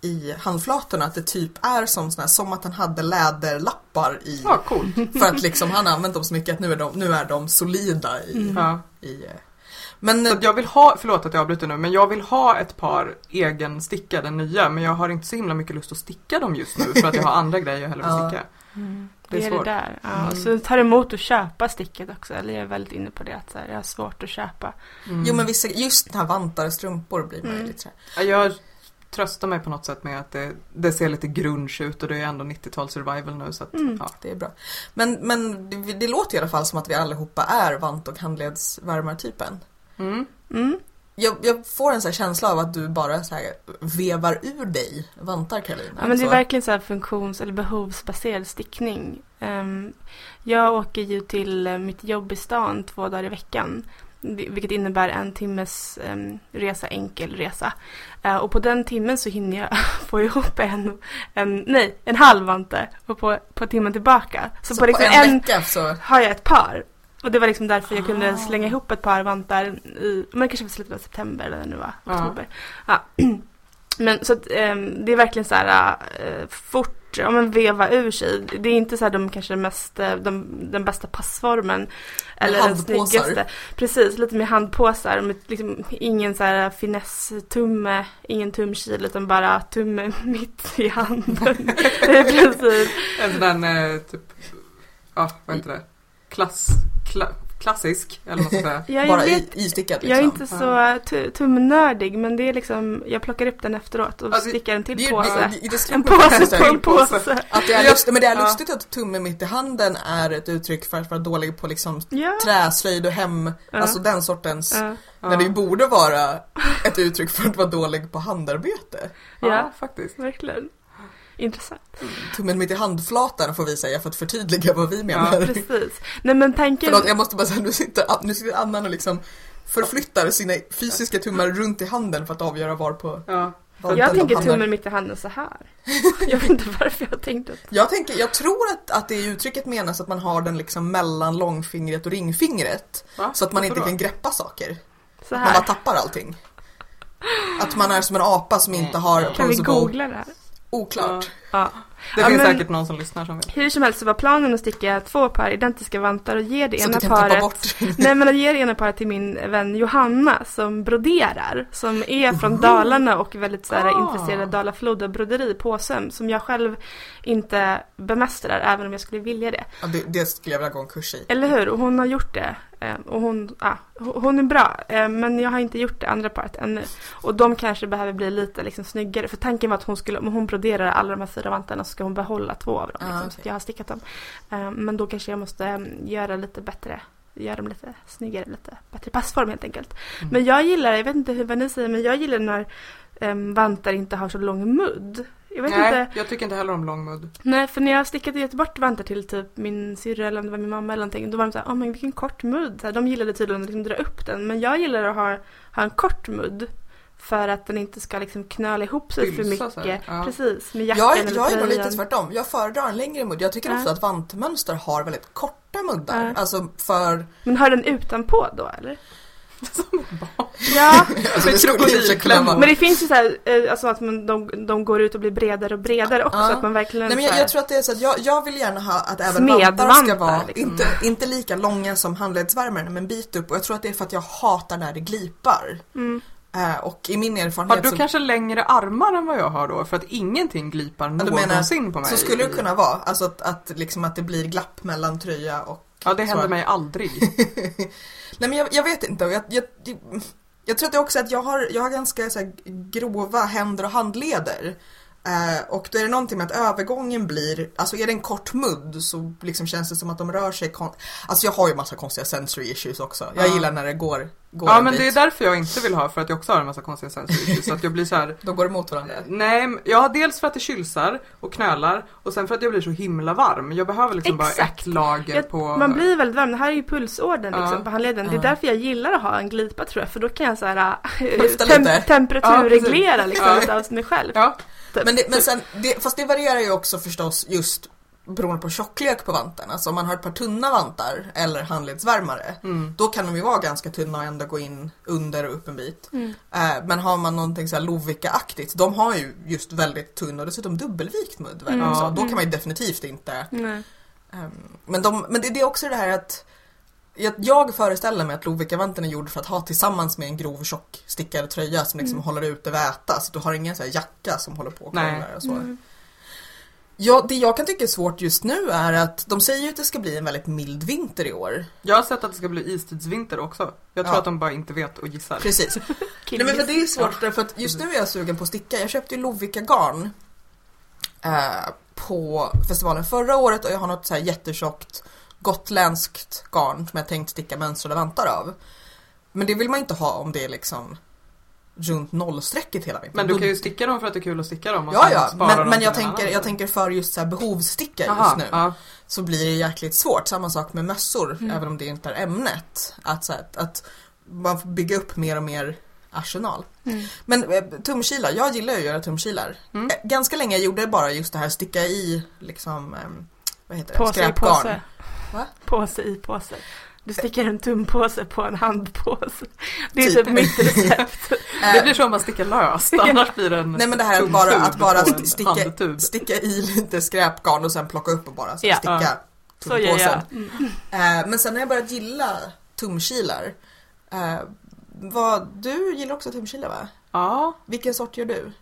S1: i handflatorna att det typ är som, såna här, som att han hade läderlappar i.
S3: Ja, cool. <laughs>
S1: För att liksom han har använt dem så mycket att nu är de, nu är de solida i.
S2: Mm.
S1: I men
S3: Så jag vill ha, förlåt att jag avbryter nu, men jag vill ha ett par egenstickade nya men jag har inte så himla mycket lust att sticka dem just nu för att jag har andra grejer jag hellre vill sticka.
S2: Mm.
S3: Det
S2: Det
S3: är
S2: är det
S3: svårt.
S2: där. Ja.
S3: Mm.
S2: Så det tar emot att köpa sticket också. Eller jag är väldigt inne på det. Att här, jag har svårt att köpa.
S3: Mm.
S1: Jo men vissa, just den här vantar och strumpor blir man
S2: Mm.
S1: lite så här.
S3: Jag tröstar mig på något sätt med att det, det ser lite grunge ut och det är ändå 90-tal survival nu så att,
S2: Mm.
S3: ja.
S1: Det är bra. Men, men det, det låter i alla fall som att vi allihopa är vant och handledsvärmartypen.
S3: Mm.
S2: Mm.
S1: Jag, jag får en sån här känsla av att du bara så här vevar ur dig vantar Caroline.
S2: Ja, men det är
S1: Så-
S2: verkligen så här funktions eller behovsbaserad stickning. Ehm, jag åker ju till eh, mitt jobb i stan två dagar i veckan. Vilket innebär en timmes resa, enkel resa. Eh, och på den timmen så hinner jag <laughs> få ihop en, en, nej, en halv vante. Och på, på timmen tillbaka. Så,
S1: så
S2: på liksom
S1: en,
S2: en,
S1: vecka så...
S2: har jag ett par. Och det var liksom därför jag kunde
S1: Ah.
S2: slänga ihop ett par vantar i, men kanske i slutet av september eller nu var, oktober. Ja. <clears throat> Men så att ehm, det är verkligen så här eh, fort, ja men veva ur sig. Det är inte så här de kanske mest, eh, de, den bästa passformen. Eller den
S1: handpåsar.
S2: snyggaste. Precis, lite mer handpåsar med liksom ingen så här finess-tumme, ingen tumkil utan bara tumme <laughs> mitt i handen. <laughs> I princip.
S3: En sån där eh, typ, ja vad heter det, klass, kla, klassisk eller vad ska säga. <laughs>
S2: Ja, jag
S1: bara
S2: vet
S1: i, istickad liksom.
S2: Jag är inte så tu- tumnördig men det är liksom, jag plockar upp den efteråt och
S3: Alltså,
S2: stickar en till
S1: Det,
S2: påse.
S1: det, det,
S2: En påse på en
S3: påse.
S1: Att det är
S3: Ja.
S1: lustigt, men det är
S3: Ja.
S1: lustigt att tumme mitt i handen är ett uttryck för att vara dålig på liksom
S2: Ja.
S1: träslöjd och hem,
S2: Ja.
S1: alltså den sortens,
S2: Ja.
S1: när det borde vara ett uttryck för att vara dålig på handarbete.
S3: Ja,
S2: Ja.
S3: faktiskt.
S2: Verkligen. Intressant.
S1: Tummen mitt i handflatan får vi säga för att förtydliga vad vi menar.
S2: Precis. Nej men tanken...
S1: Förlåt, jag måste bara säga, nu sitter, nu sitter Annan och liksom förflyttar sina fysiska tummar runt i handen för att avgöra var på
S3: Ja.
S2: jag tänker tummen mitt i handen så här. Jag vet inte varför jag tänkte att...
S1: Jag, tänker, jag tror att, att det i uttrycket menas att man har den liksom mellan långfingret och ringfingret.
S3: Va?
S1: Så att man
S3: Varför
S1: inte
S3: då?
S1: kan greppa saker.
S2: Så
S1: Man bara
S2: här.
S1: tappar allting. Att man är som en apa som inte har
S2: Kan vi googla det här?
S1: Oklart.
S2: Ja.
S3: Det
S2: Ja,
S3: finns
S2: men-
S3: säkert någon som lyssnar som vet.
S2: Hur som helst så var planen att sticka två par identiska vantar och ge det
S1: Så
S2: ena paret. <laughs> Nej men att ge det ena paret till min vän Johanna som broderar. Som är från Dalarna och väldigt så här,
S3: Ah.
S2: intresserad av Dala-Floda broderi på söm. Som jag själv inte bemästrar även om jag skulle vilja det.
S1: Ja, det, det skulle jag vilja gå en kurs i.
S2: Eller hur? Och hon har gjort det. Eh, Och hon, ja, ho- hon är bra. Eh, Men jag har inte gjort det andra paret ännu. Och de kanske behöver bli lite liksom, snyggare. För tanken var att hon skulle, om hon broderar alla de här fyra vantarna så ska hon behålla två av dem.
S1: Ah,
S2: Liksom,
S1: okej.
S2: Så jag har stickat dem. Eh, Men då kanske jag måste eh, göra lite bättre. Göra dem lite snyggare, lite bättre passform helt enkelt.
S3: Mm.
S2: Men jag gillar, jag vet inte hur vad ni säger, men jag gillar när um, vantar inte har så lång mudd. Jag
S3: Nej,
S2: inte.
S3: jag tycker inte heller om lång mudd.
S2: Nej, för när jag stickade gett bort vantar till typ min syrra eller om det var min mamma eller någonting, då var de såhär, åh men vilken kort mudd. Så här, de gillade tydligen att liksom dra upp den, men jag gillar att ha, ha en kort mudd. För att den inte ska liksom knöla ihop sig för
S3: Pylsa så här,
S2: mycket.
S3: ja.
S2: Precis, med jackan
S1: Jag,
S2: eller
S1: jag är nog lite tvärtom. Jag föredrar en längre mudd. Jag tycker
S2: Ja.
S1: ofta att vantmönster har väldigt korta muddar.
S2: Ja.
S1: Alltså för...
S2: Men har den utanpå då eller? <laughs>
S3: Som barn.
S2: Ja, <laughs>
S1: Alltså det skulle för vara...
S2: men det finns ju såhär, eh, alltså att man, de, de går ut och blir bredare och bredare också.
S1: Ja.
S2: Att man verkligen
S1: Nej, men jag,
S2: så här-
S1: jag tror att det är så att jag, jag vill gärna ha att även vantar ska vara
S2: liksom.
S1: inte, inte lika långa som handledsvärmaren men en bit upp och jag tror att det är för att jag hatar när det glipar.
S2: mm.
S1: Eh, och i min
S3: Har
S1: erfarenhet
S3: du
S1: så,
S3: kanske längre armar än vad jag har då? För att ingenting glipar
S1: menar-
S3: någonsin på mig.
S1: så skulle det kunna vara. Alltså att, att, liksom att det blir glapp mellan tröja och
S3: Ja, det händer mig aldrig. <laughs>
S1: Nej men jag, jag vet inte. Jag, jag, jag, tror att det också att jag har, jag har ganska så här, grova händer och handleder. Eh, och då är det någonting med att övergången blir, alltså är det en kort mudd så liksom känns det som att de rör sig kon- Alltså jag har ju massa konstiga sensory issues också. Jag
S3: Ja.
S1: gillar när det går, går
S3: Ja,
S1: en
S3: men
S1: bit.
S3: det är därför jag inte vill ha, för att jag också har en massa konstiga sensory issues. <laughs> Så att jag blir så här.
S1: Då går det mot varandra.
S3: Nej, men- ja dels för att det kylsar och knölar och sen för att jag blir så himla varm. Jag behöver liksom bara
S2: Exakt.
S3: ett lager
S2: Jag-
S3: på...
S2: Man blir väldigt varm. Det här är ju pulsorden liksom,
S3: Ja.
S2: på handleden. Det är
S1: Ja.
S2: därför jag gillar att ha en glipa tror jag. För då kan jag så här,
S1: Lufta
S2: tem- temperaturreglera liksom,
S3: Ja.
S2: av mig själv.
S3: Ja,
S2: Typ.
S1: Men, det, men sen, det, fast det varierar ju också förstås just beroende på tjocklek på vantarna. Alltså om man har ett par tunna vantar eller handledsvärmare
S3: mm.
S1: Då kan de ju vara ganska tunna och ändå gå in under och upp en bit.
S2: Mm.
S1: Eh, men har man någonting så här Lovikka-aktigt, de har ju just väldigt tunn och dessutom dubbelvikt mudd. väl?
S2: Mm.
S1: Så då kan man ju definitivt inte.
S2: Nej.
S1: ehm, men, de, men det, det är också det här att jag, jag föreställer mig att Lovikka-vanten är gjord för att ha tillsammans med en grov tjock stickad tröja som liksom
S2: Mm.
S1: håller ute väta. Så du har ingen så här jacka som håller på och krånglar och så. Ja, det jag kan tycka är svårt just nu är att de säger ju att det ska bli en väldigt mild vinter i år.
S3: Jag har sett att det ska bli istidsvinter också. Jag tror
S1: Ja.
S3: att de bara inte vet och gissar.
S1: Precis. <laughs> Nej, men för det är svårt därför att just nu är jag sugen på att sticka. Jag köpte ju Lovikka garn eh, på festivalen förra året och jag har något så här jättetjockt gotländskt garn som jag tänkt sticka mönstrade vantar av. Men det vill man inte ha om det är liksom runt nollstrecket hela vintern.
S3: Men du kan ju sticka dem för att det är kul att sticka dem. och
S1: Ja, ja, men, men jag, tänker, jag tänker för just så här behovssticka
S3: Jaha,
S1: just nu.
S3: Ja.
S1: så blir det jäkligt svårt. Samma sak med mössor,
S2: Mm.
S1: även om det inte är ämnet. Att, så här, att, man får bygga upp mer och mer arsenal.
S2: Mm.
S1: Men eh, tumkilar, jag gillar ju att göra tumkilar.
S3: Mm.
S1: Eh, Ganska länge gjorde jag bara just det här sticka i liksom, ehm, vad heter det,
S2: Påse i
S1: skräpgarn.
S2: påse.
S1: Va?
S2: Påse i påse. Du stickar en tumpåse på en handpåse. Det är
S1: Typ.
S2: typ mitt recept. <laughs>
S3: Det
S1: Eh,
S3: blir så om man stickar löst, annars blir det en
S1: Nej men det här att bara, att bara sticka, sticka i lite skräpgarn och sen plocka upp och bara så
S2: Ja.
S1: sticka
S3: Ja.
S2: Så jag.
S1: tumpåsen.
S2: Mm.
S1: Eh, men sen har jag börjat gilla tumkilar. Eh, vad, du gillar också tumkilar va?
S3: Ja,
S1: Vilken sort gör du?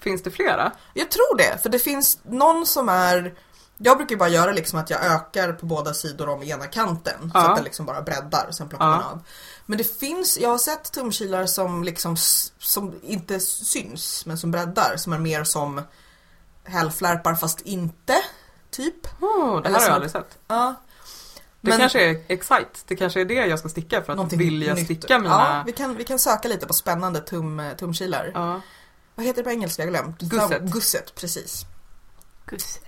S3: finns det flera?
S1: Jag tror det, för det finns någon som är jag brukar ju bara göra liksom att jag ökar på båda sidor om ena kanten så
S3: Ja.
S1: att den liksom bara breddar och sen plockar
S3: Ja.
S1: man av. Men det finns, jag har sett tumkilar som liksom som inte syns men som breddar som är mer som hälflärpar fast inte, typ.
S3: Oh, det här har jag aldrig sett.
S1: Ja.
S3: Det
S1: Men-
S3: kanske är Excite, det kanske är det jag ska sticka för att vilja
S1: nytt.
S3: sticka
S1: Ja,
S3: mina...
S1: vi kan, vi kan söka lite på spännande tum, tumkilar.
S3: Ja.
S1: Vad heter det på engelska? Jag har glömt.
S3: Gusset.
S1: Gusset, precis.
S2: Gusset.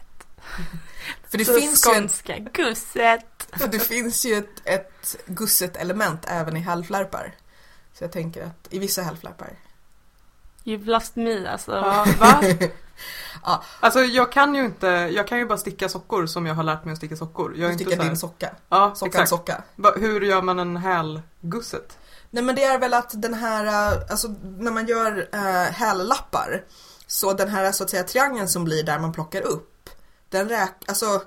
S1: För det
S2: Så
S1: finns ju en
S2: skånska. Gusset.
S1: För det finns ju ett, ett gusset element även i halvflärpar. Så jag tänker att i vissa halvflärpar.
S2: You've lost me alltså.
S3: Ja, <laughs> va? <laughs>
S1: Ja.
S3: Alltså jag kan ju inte, jag kan ju bara sticka sockor som jag har lärt mig att sticka sockor. Jag är
S1: Du
S3: inte
S1: stickar
S3: så här,
S1: din socka.
S3: Ja,
S1: Sockan
S3: exakt.
S1: socka.
S3: Va, hur gör man en hälgusset?
S1: Nej men det är väl att den här, äh, alltså när man gör äh, hällappar. Så den här så att säga triangeln som blir där man plockar upp. Den räk, alltså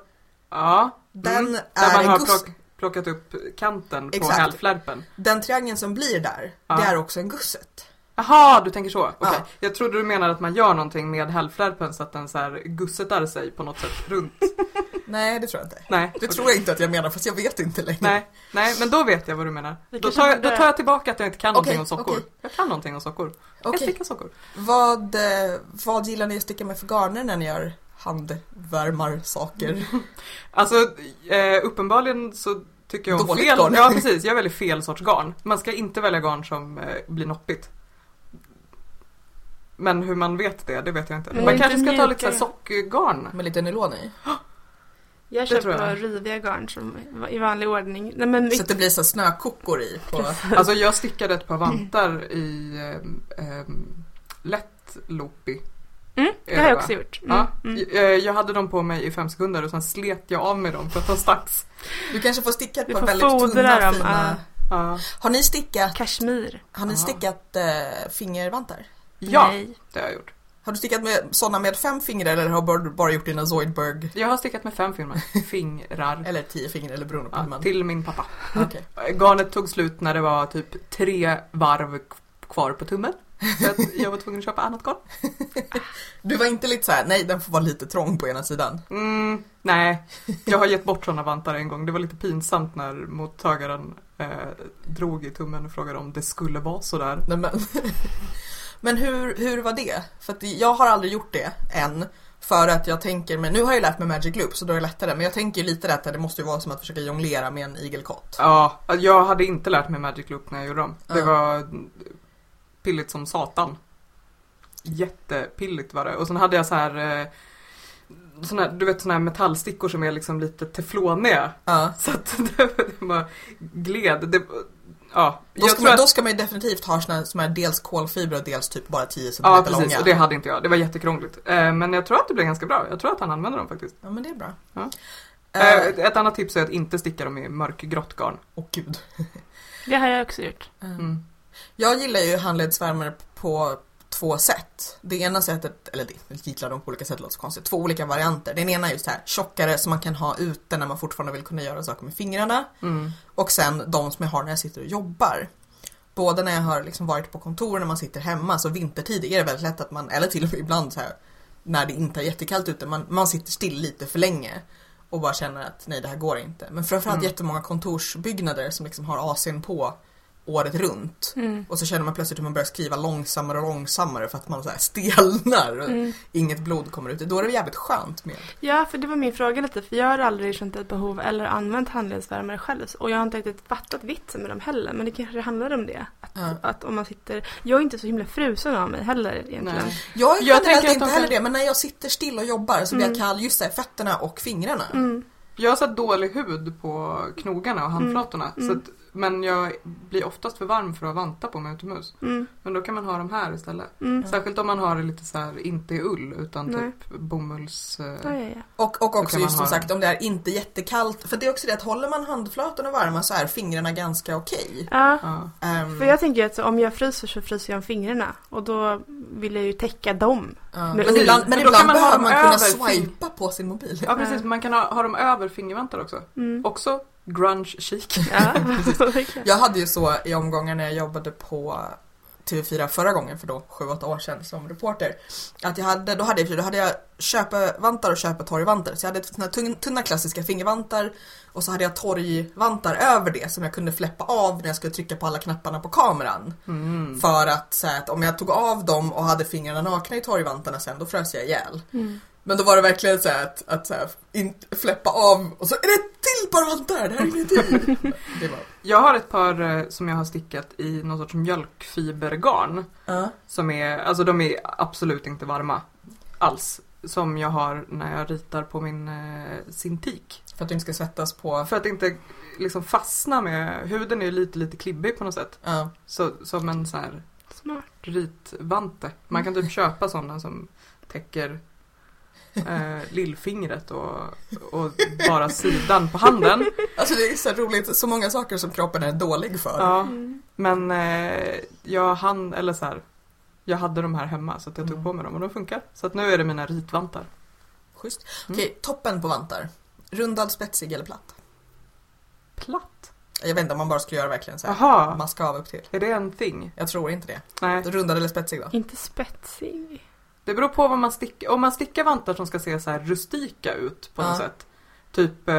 S3: Ja.
S1: den
S3: mm. Där
S1: är
S3: man
S1: en
S3: har plock, plockat upp kanten på
S1: Exakt.
S3: hälflärpen.
S1: den triangeln som blir där,
S3: Ja.
S1: det är också en gusset.
S3: Jaha, du tänker så. Okej.
S1: Ja.
S3: Jag trodde du menade att man gör någonting med hälflärpen så att den så här gussetar sig på något sätt runt. <laughs>
S1: Nej det tror jag inte.
S3: Nej.
S1: Det
S3: okej.
S1: tror jag inte att jag menar fast jag vet inte längre.
S3: Nej, nej, men då vet jag vad du menar. Då tar, jag, då tar jag tillbaka att jag inte kan någonting
S1: Okej,
S3: om sockor.
S1: okej.
S3: Jag kan någonting om sockor. Jag
S1: Okej.
S3: stickar sockor.
S1: Vad, eh, vad gillar ni att sticka med för garner när ni gör handvärmarsaker?
S3: Alltså, eh, uppenbarligen så tycker jag om
S1: Dåligt
S3: fel.
S1: garn.
S3: Ja, <laughs> precis. Jag väljer fel sorts garn. Man ska inte välja garn som eh, blir noppigt. Men hur man vet det, det vet jag inte.
S2: Men
S3: man kanske ska ta lite så
S2: mjukare.
S3: sockgarn.
S1: Med lite nylon i? <gasps>
S2: Jag köper
S3: jag.
S2: riviga garn som i vanlig ordning. Nej men
S1: Så att det blir så här snökockor i. På... <laughs>
S3: Alltså jag stickade ett par vantar i eh, eh, lätt loopy.
S2: Mm, det har jag också gjort. Mm,
S3: Ja,
S2: mm.
S3: jag, jag hade dem på mig i fem sekunder och sen slet jag av med dem för att de stacks.
S1: Du kanske får sticka ett par väldigt tunna
S2: dem,
S1: fina...
S3: Ja,
S1: Har ni stickat,
S2: Kashmir.
S1: har ni
S3: Ja.
S1: stickat eh, fingervantar?
S3: ja
S2: Nej.
S3: det har jag gjort.
S1: Har du stickat med sådana med fem fingrar eller har du bara gjort dina Zoidberg?
S3: Jag har stickat med fem filmer. <laughs> Fingrar.
S1: Eller tio fingrar eller beroende på
S3: Ja,
S1: man...
S3: till min pappa.
S1: Okej.
S3: Garnet tog slut när det var typ tre varv kvar på tummen. Så att jag var tvungen att köpa annat garn. <laughs>
S1: Du var inte lite så här, nej den får vara lite trång på ena sidan.
S3: Mm, nej, jag har gett bort sådana vantar en gång. Det var lite pinsamt när mottagaren eh, drog i tummen och frågade om det skulle vara sådär.
S1: Nej, men <laughs> men hur, hur var det? För att jag har aldrig gjort det än. För att jag tänker, men nu har jag lärt mig Magic Loop så då är det lättare. Men jag tänker lite att det måste ju vara som att försöka jonglera med en igelkott.
S3: Ja, jag hade inte lärt mig Magic Loop när jag gjorde dem. Det var pilligt som satan. Jättepilligt var det. Och sen hade jag så här, eh, såna här du vet såna här metallstickor som är liksom lite tefloniga.
S1: Ja.
S3: Så att <laughs> det, det bara gled. Det, ja,
S1: Då
S3: jag
S1: ska,
S3: tror
S1: man,
S3: att,
S1: då ska man ju definitivt ha såna som är dels kolfiber och dels typ bara 10 cm
S3: Ja,
S1: långa.
S3: precis. Och det hade inte jag. Det var jättekrångligt. Eh, men jag tror att det blev ganska bra. Jag tror att han använder dem faktiskt.
S1: Ja men det är bra.
S3: Ja.
S1: Eh,
S3: ett annat tips är att inte sticka dem i mörkgrått garn.
S1: Åh gud.
S2: Det har jag också gjort.
S3: Mm.
S1: Jag gillar ju handledsvärmare på två sätt. Det ena sättet, eller det, jag gillar dem på olika sätt låter så konstigt. Två olika varianter. Den ena är just här tjockare som man kan ha ute när man fortfarande vill kunna göra saker med fingrarna.
S3: Mm.
S1: Och sen de som jag har när jag sitter och jobbar. Både när jag har liksom varit på kontor när man sitter hemma, så vintertid är det väldigt lätt att man, eller till och med ibland så här när det inte är jättekallt ute. Man, man sitter still lite för länge och bara känner att nej det här går inte. Men framförallt
S3: Mm.
S1: jättemånga kontorsbyggnader som liksom har AC'n på året runt.
S2: Mm.
S1: Och så känner man plötsligt hur man börjar skriva långsammare och långsammare för att man så här stelnar och
S2: Mm.
S1: inget blod kommer ut. Då är det jävligt skönt med.
S2: Ja, för det var min fråga lite. För jag har aldrig känt ett behov eller använt handledsvärmare själv. Och jag har inte riktigt fattat vitsen med dem heller. Men det kanske handlar om det. Att,
S1: Ja.
S2: att om man sitter... Jag är inte så himla frusen av mig heller egentligen.
S3: Nej.
S1: Jag är
S3: Jag tänker
S1: inte heller
S3: kan-
S1: det men när jag sitter still och jobbar så blir jag
S2: Mm.
S1: kall just där, fötterna och fingrarna.
S2: Mm.
S3: Jag har så här dålig hud på knogarna och handflatorna.
S2: Mm.
S3: Så att, men jag blir oftast för varm för att ha vantar på mig utomhus.
S2: Mm.
S3: Men då kan man ha dem här istället.
S2: Mm.
S3: Särskilt om man har det lite så här, inte i ull utan
S2: Nej.
S3: typ bomulls... eh,
S2: Ja, ja, ja.
S1: Och, och också
S3: man
S1: just som sagt om det är inte jättekallt. För det är också det att håller man handflatorna varma så är fingrarna ganska okej.
S2: ja.
S3: Ja.
S1: Ehm,
S2: För jag tänker att om jag fryser så fryser jag om fingrarna. Och då vill jag ju täcka dem.
S1: Men ibland, men
S3: Men då
S1: ibland
S3: man
S1: behöver
S3: dem
S1: man kunna swipa på sin mobil.
S3: ja precis, man kan ha, ha dem över fingervantar också.
S2: Mm.
S3: Också grunge chic.
S2: Ja. <laughs>
S1: Jag hade ju så i omgångar när jag jobbade på TV4 förra gången för då 7-8 år sedan som reporter. Att jag hade, då hade jag, då hade jag köpevantar och köpetorgvantar. Så jag hade såna tunna, tunna klassiska fingervantar och så hade jag torgvantar över det som jag kunde fläppa av när jag skulle trycka på alla knapparna på kameran.
S3: Mm.
S1: För att, så här, att om jag tog av dem och hade fingrarna nakna i torgvantarna sen då frös jag ihjäl.
S2: Mm.
S1: Men då var det verkligen så att, att så här, in, fläppa av och så är det ett till par vantar, det här är ingenting. <laughs> det var,
S3: Jag har ett par eh, som jag har stickat i någon sorts mjölkfibergarn.
S1: ja.
S3: Som är, alltså de är absolut inte varma. Alls. Som jag har när jag ritar på min eh, Cintiq.
S1: För att du inte ska svettas på...
S3: För att inte liksom fastna med, huden är ju lite lite klibbig på något sätt.
S1: Ja.
S3: Så, som en så här
S2: Smart.
S3: ritvante. Man kan typ köpa sådana som täcker eh, lillfingret och, och bara sidan på handen.
S1: Alltså det är så roligt, så många saker som kroppen är dålig för.
S3: Ja,
S2: Mm.
S3: men eh, jag hann, eller så här, jag hade de här hemma så att jag tog
S1: Mm.
S3: på mig dem och de funkar. Så att nu är det mina ritvantar.
S1: Schysst.
S3: Mm.
S1: Okej, toppen på vantar. Rundad, spetsig eller platt?
S3: Platt?
S1: Jag vet inte om man bara skulle göra verkligen så här. Maska av upp till.
S3: är det en thing?
S1: Jag tror inte det.
S3: Nej,
S1: Rundad eller spetsig då?
S2: Inte spetsig.
S3: Det beror på vad man stickar. Om man stickar vantar som ska se så här rustika ut på något sätt. Typ, eh,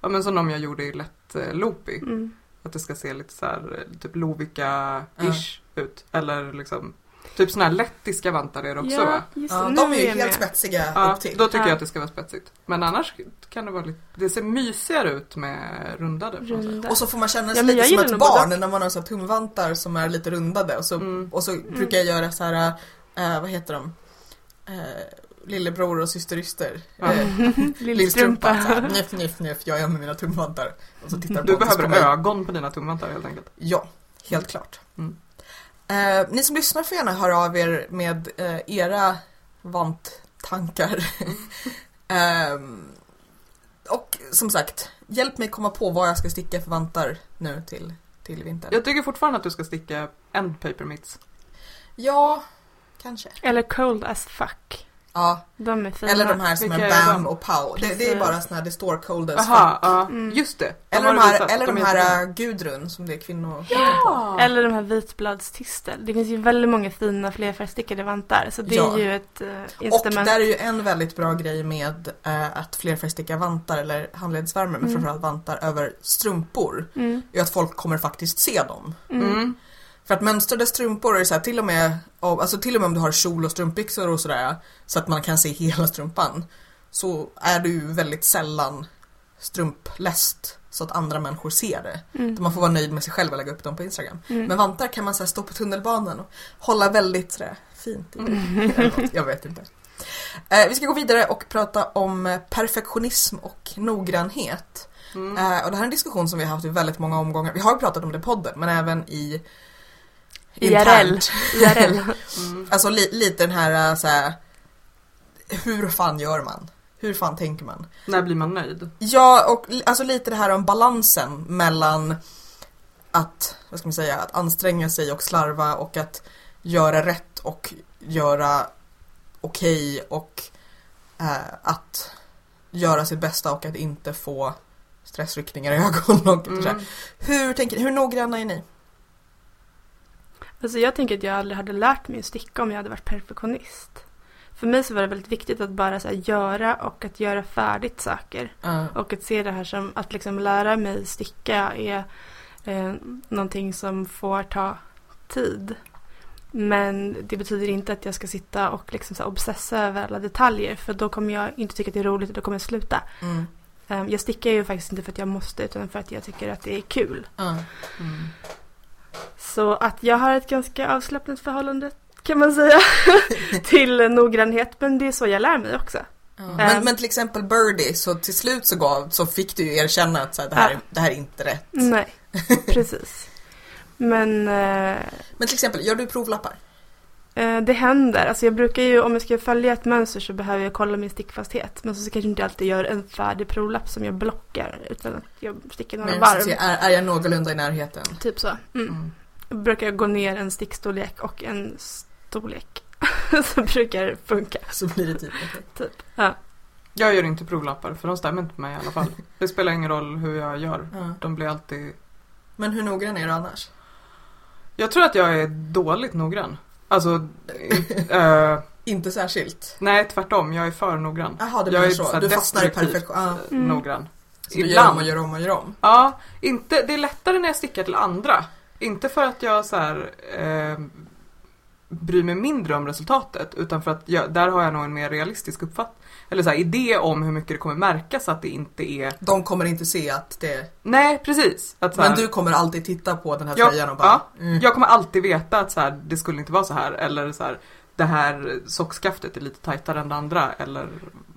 S3: ja men som de jag gjorde i lätt eh, loopy.
S2: Mm.
S3: Att det ska se lite så här, eh, typ Lovikka-ish ut. Eller liksom, typ såna här lettiska vantar är det också
S2: ja,
S3: va?
S2: just
S1: Ja, de är ju helt
S2: med.
S1: spetsiga
S3: Ja,
S1: upp till.
S3: då tycker
S2: Ja.
S3: jag att det ska vara spetsigt. Men annars kan det vara lite, det ser mysigare ut med rundade på något sätt.
S2: Runda.
S1: Och så får man känna sig
S2: Ja,
S1: lite som ett barn
S2: båda.
S1: när man har så här tumvantar som är lite rundade och så,
S3: Mm.
S1: och så brukar jag göra så här, eh, vad heter de? Eh, lillebror och systeryster.
S3: Ja.
S1: Eh, <laughs>
S2: Lillstrumpa.
S1: Njuff, njuff, njuff. Jag gör med mina tumvantar. Och så tittar
S3: Du behöver
S1: på mig.
S3: ögon på dina tumvantar helt enkelt.
S1: Ja, helt klart.
S3: Mm.
S1: Eh, ni som lyssnar får gärna höra av er med eh, era vanttankar. <laughs> Ehm, och som sagt, hjälp mig komma på vad jag ska sticka för vantar nu till, till vintern.
S3: Jag tycker fortfarande att du ska sticka end paper mitts.
S1: Ja, kanske.
S2: Eller cold as fuck.
S1: Ja,
S2: De är fina.
S1: eller de här som
S3: Vilka
S1: är
S3: är
S1: BAM
S3: de?
S1: och POW. Det, det är bara såna här, det står cold as
S3: Jaha,
S1: fuck.
S3: ja,
S2: Mm.
S3: just det.
S1: Eller
S3: har
S1: de här, eller de
S3: är
S1: här äh, Gudrun som det är kvinnor
S3: Ja!
S2: Eller de här vitbladstistel. Det finns ju väldigt många fina flerfärgstickade vantar. Så det
S1: Ja.
S2: är ju ett uh,
S1: Och där är ju en väldigt bra grej med eh, att flerfärgsticka vantar eller handledsvärmare men
S2: Mm.
S1: framförallt vantar över strumpor.
S2: Mm.
S1: är att folk kommer faktiskt se dem.
S2: Mm.
S1: För att mönstrade strumpor är så här, till och med, alltså till och med om du har kjol och strumpbyxor och sådär så att man kan se <laughs> hela strumpan så är du ju väldigt sällan strumpläst så att andra människor ser det.
S2: Mm.
S1: Man får vara nöjd med sig själv och lägga upp dem på Instagram.
S2: Mm.
S1: Men vantar kan man så här, stå på tunnelbanan och hålla väldigt sådär, fint i.
S2: Mm.
S1: Något, Jag vet inte. Eh, vi ska gå vidare och prata om perfektionism och noggrannhet.
S3: Mm.
S1: Eh, och det här är en diskussion som vi har haft i väldigt många omgångar. Vi har ju pratat om det i podden men även i
S2: IRL. IRL. <laughs>
S3: Mm.
S1: Alltså li, lite den här, eh, så här hur fan gör man? Hur fan tänker man?
S3: När blir man nöjd?
S1: Ja, och alltså lite det här om balansen mellan att, vad ska man säga, att anstränga sig och slarva och att göra rätt och göra okej och eh, att göra sitt bästa och att inte få stressryckningar i ögonen och så här.
S3: Mm.
S1: Hur, tänker, hur noggranna är ni?
S2: Alltså jag tänker att jag aldrig hade lärt mig att sticka om jag hade varit perfektionist. för mig så var det väldigt viktigt att bara så göra och att göra färdigt saker.
S1: Ja.
S2: Och att se det här som att liksom lära mig sticka är eh, någonting som får ta tid. Men det betyder inte att jag ska sitta och liksom så obsessa över alla detaljer för då kommer jag inte tycka att det är roligt och då kommer jag sluta.
S1: Mm.
S2: Eh, jag stickar ju faktiskt inte för att jag måste utan för att jag tycker att det är kul.
S3: Mm.
S2: Så att jag har ett ganska avslappnat förhållande kan man säga <laughs> till noggrannhet men det är så jag lär mig också.
S1: Ja.
S2: Ehm.
S1: Men, men till exempel Birdie, så till slut så, gav, så fick du ju erkänna att så här, det, här,
S2: Ja.
S1: det här är inte rätt.
S2: Nej, <laughs> precis. Men eh,
S1: Men till exempel, gör du provlappar?
S2: Eh, Det händer. Alltså jag brukar ju, om jag ska följa ett mönster så behöver jag kolla min stickfasthet. Men så, så kanske inte alltid gör en färdig provlapp som jag blockar. Utan att jag stickar några
S1: Men
S2: varv.
S1: så, är, är jag någorlunda i närheten?
S2: Typ så. Mm.
S1: Mm.
S2: Jag brukar gå ner en stickstorlek och en storlek. <laughs> så brukar det funka.
S1: Så blir det typ okej.
S2: Typ. Ja.
S3: Jag gör inte provlappar för de stämmer inte på mig i alla fall. <laughs> Det spelar ingen roll hur jag gör.
S1: Ja.
S3: De blir alltid...
S1: Men hur noggrann är du annars?
S3: Jag tror att jag är dåligt noggrann. Alltså, <laughs> eh,
S1: Inte särskilt.
S3: nej tvärtom. Jag är för noggrann.
S1: Jaha, det
S3: Jag
S1: blir så. Du fastnar i perfektion. Ja.
S2: Mm.
S3: Noggrann.
S1: Så du gör om och gör om och gör om.
S3: Ja, inte, det är lättare när jag stickar till andra. Inte för att jag så här, eh, bryr mig mindre om resultatet utan för att jag, där har jag nog en mer realistisk uppfattning. Eller så här, idé om hur mycket det kommer märkas att det inte är...
S1: De kommer inte se att det...
S3: Nej, precis. Att här,
S1: Men du kommer alltid titta på den här
S3: Ja,
S1: tröjan och bara...
S3: ja.
S1: Mm.
S3: Jag kommer alltid veta att så här, det skulle inte vara så här. Eller så här, det här sockskaftet är lite tajtare än det andra. Eller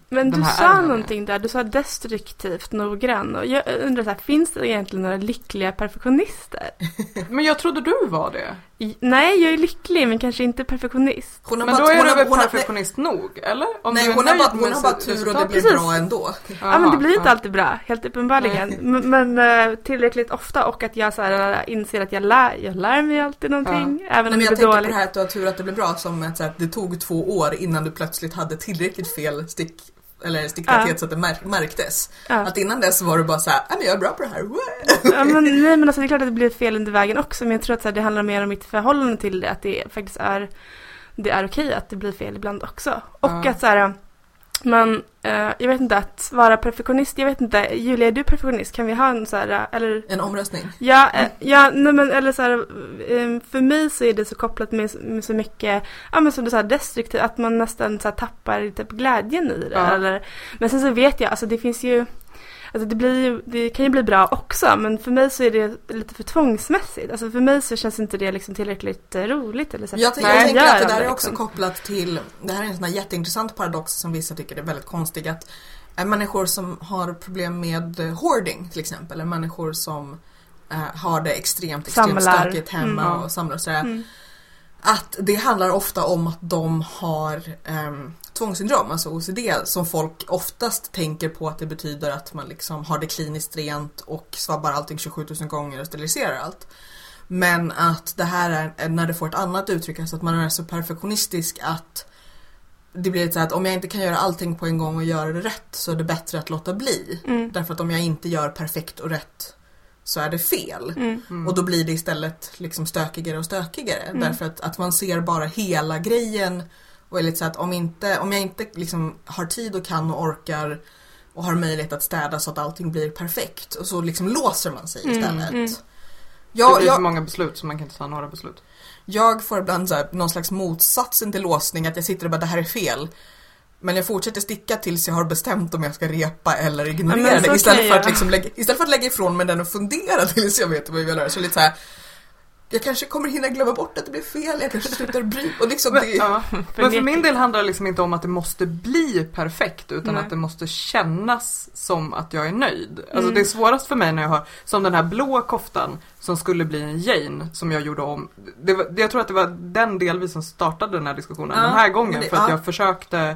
S2: Men du sa
S3: ärmen är-
S2: någonting där. Du sa destruktivt noggrann. Och jag undrar så här, finns det egentligen några lyckliga perfektionister? <laughs>
S3: Men jag trodde du var det.
S2: I- Nej, jag är lycklig men kanske inte perfektionist.
S1: Hon har
S3: Men
S1: bara,
S3: då är
S1: hon
S3: du
S1: har,
S3: väl
S1: hon har, nej,
S3: perfektionist nog? Eller? Om
S1: nej, hon har bara, hon har bara tur och det blir
S2: Precis.
S1: bra ändå.
S2: Ja men det blir inte
S3: ja.
S2: alltid bra, helt uppenbarligen. Men, men eh, tillräckligt ofta och att jag så här, eh, inser att jag lär, jag lär mig alltid någonting. Även
S1: Nej,
S2: om
S1: men
S2: det
S1: jag
S2: blir
S1: tänkte på det här att du har tur att det blev bra som att här, det tog två år innan du plötsligt hade tillräckligt fel stick eller sticktäthet
S2: Ja.
S1: så att det mär- märktes.
S2: Ja.
S1: Att innan dess var du bara såhär, men jag är bra på det här. Woo!"
S2: Ja, men, <laughs> nej men alltså det är klart att det blir fel under vägen också. Men jag tror att här, det handlar mer om mitt förhållande till det. Att det faktiskt är, det är okej att det blir fel ibland också. Och
S3: Ja.
S2: att så här, man, eh, jag vet inte, att vara perfektionist, jag vet inte, Julia är du perfektionist? Kan vi ha en så här, eh, eller
S1: En omröstning.
S2: Ja, eh, ja nej men eller så här, eh, för mig så är det så kopplat med, med så mycket, ja men som du sa, destruktivt, att man nästan så här, tappar typ glädjen i det.
S3: Ja.
S2: Eller, men sen så vet jag, alltså det finns ju, alltså det blir ju, det kan ju bli bra också, men för mig så är det lite för tvångsmässigt. Alltså för mig så känns inte det liksom tillräckligt eh, roligt eller så.
S1: Jag, tänker- jag
S3: Nej,
S1: tänker att det där är också
S2: liksom.
S1: kopplat till, det här är en sån här jätteintressant paradox som vissa tycker är väldigt konstig. Att människor som har problem med eh, hoarding till exempel, eller människor som eh, har det extremt, extremt
S2: Samlar.
S1: stökigt hemma
S2: Mm.
S1: och samlar och sådär.
S2: Mm.
S1: Att det handlar ofta om att de har um, tvångssyndrom, alltså OCD, som folk oftast tänker på att det betyder att man liksom har det kliniskt rent och svabbar allting 27 000 gånger och steriliserar allt. Men att det här är när det får ett annat uttryck, alltså att man är så perfektionistisk att det blir så att om jag inte kan göra allting på en gång och göra det rätt så är det bättre att låta bli.
S2: Mm.
S1: Därför att om jag inte gör perfekt och rätt så är det fel.
S2: Mm.
S3: Mm.
S1: Och då blir det istället liksom stökigare och stökigare.
S2: Mm.
S1: Därför att, att man ser bara hela grejen och är lite så att om, inte, om jag inte liksom har tid och kan och orkar och har möjlighet att städa så att allting blir perfekt och så liksom låser man sig
S2: Mm,
S1: istället.
S2: mm.
S3: det
S1: Jag,
S3: blir för
S1: jag,
S3: många beslut så man kan inte ta några beslut.
S1: jag får ibland så här, någon slags motsatsen till låsning, att jag sitter och bara det här är fel. Men jag fortsätter sticka tills jag har bestämt om jag ska repa eller ignorera
S2: Ja,
S1: det. Istället för, att liksom lägga, istället för att lägga ifrån mig den och fundera <laughs> tills jag vet vad jag vill göra. Så lite så här, jag kanske kommer hinna glömma bort att det blev fel, jag kanske slutar bry och liksom
S3: Men,
S1: det,
S3: ja. Men för min del handlar det liksom inte om att det måste bli perfekt utan
S2: Nej.
S3: att det måste kännas som att jag är nöjd. Alltså
S2: Mm.
S3: det är svårast för mig när jag har, som den här blå koftan som skulle bli en Jane som jag gjorde om. Det var, jag tror att det var den delvis som startade den här diskussionen
S1: Ja,
S3: den här gången
S1: det-
S3: för att
S1: ja.
S3: jag försökte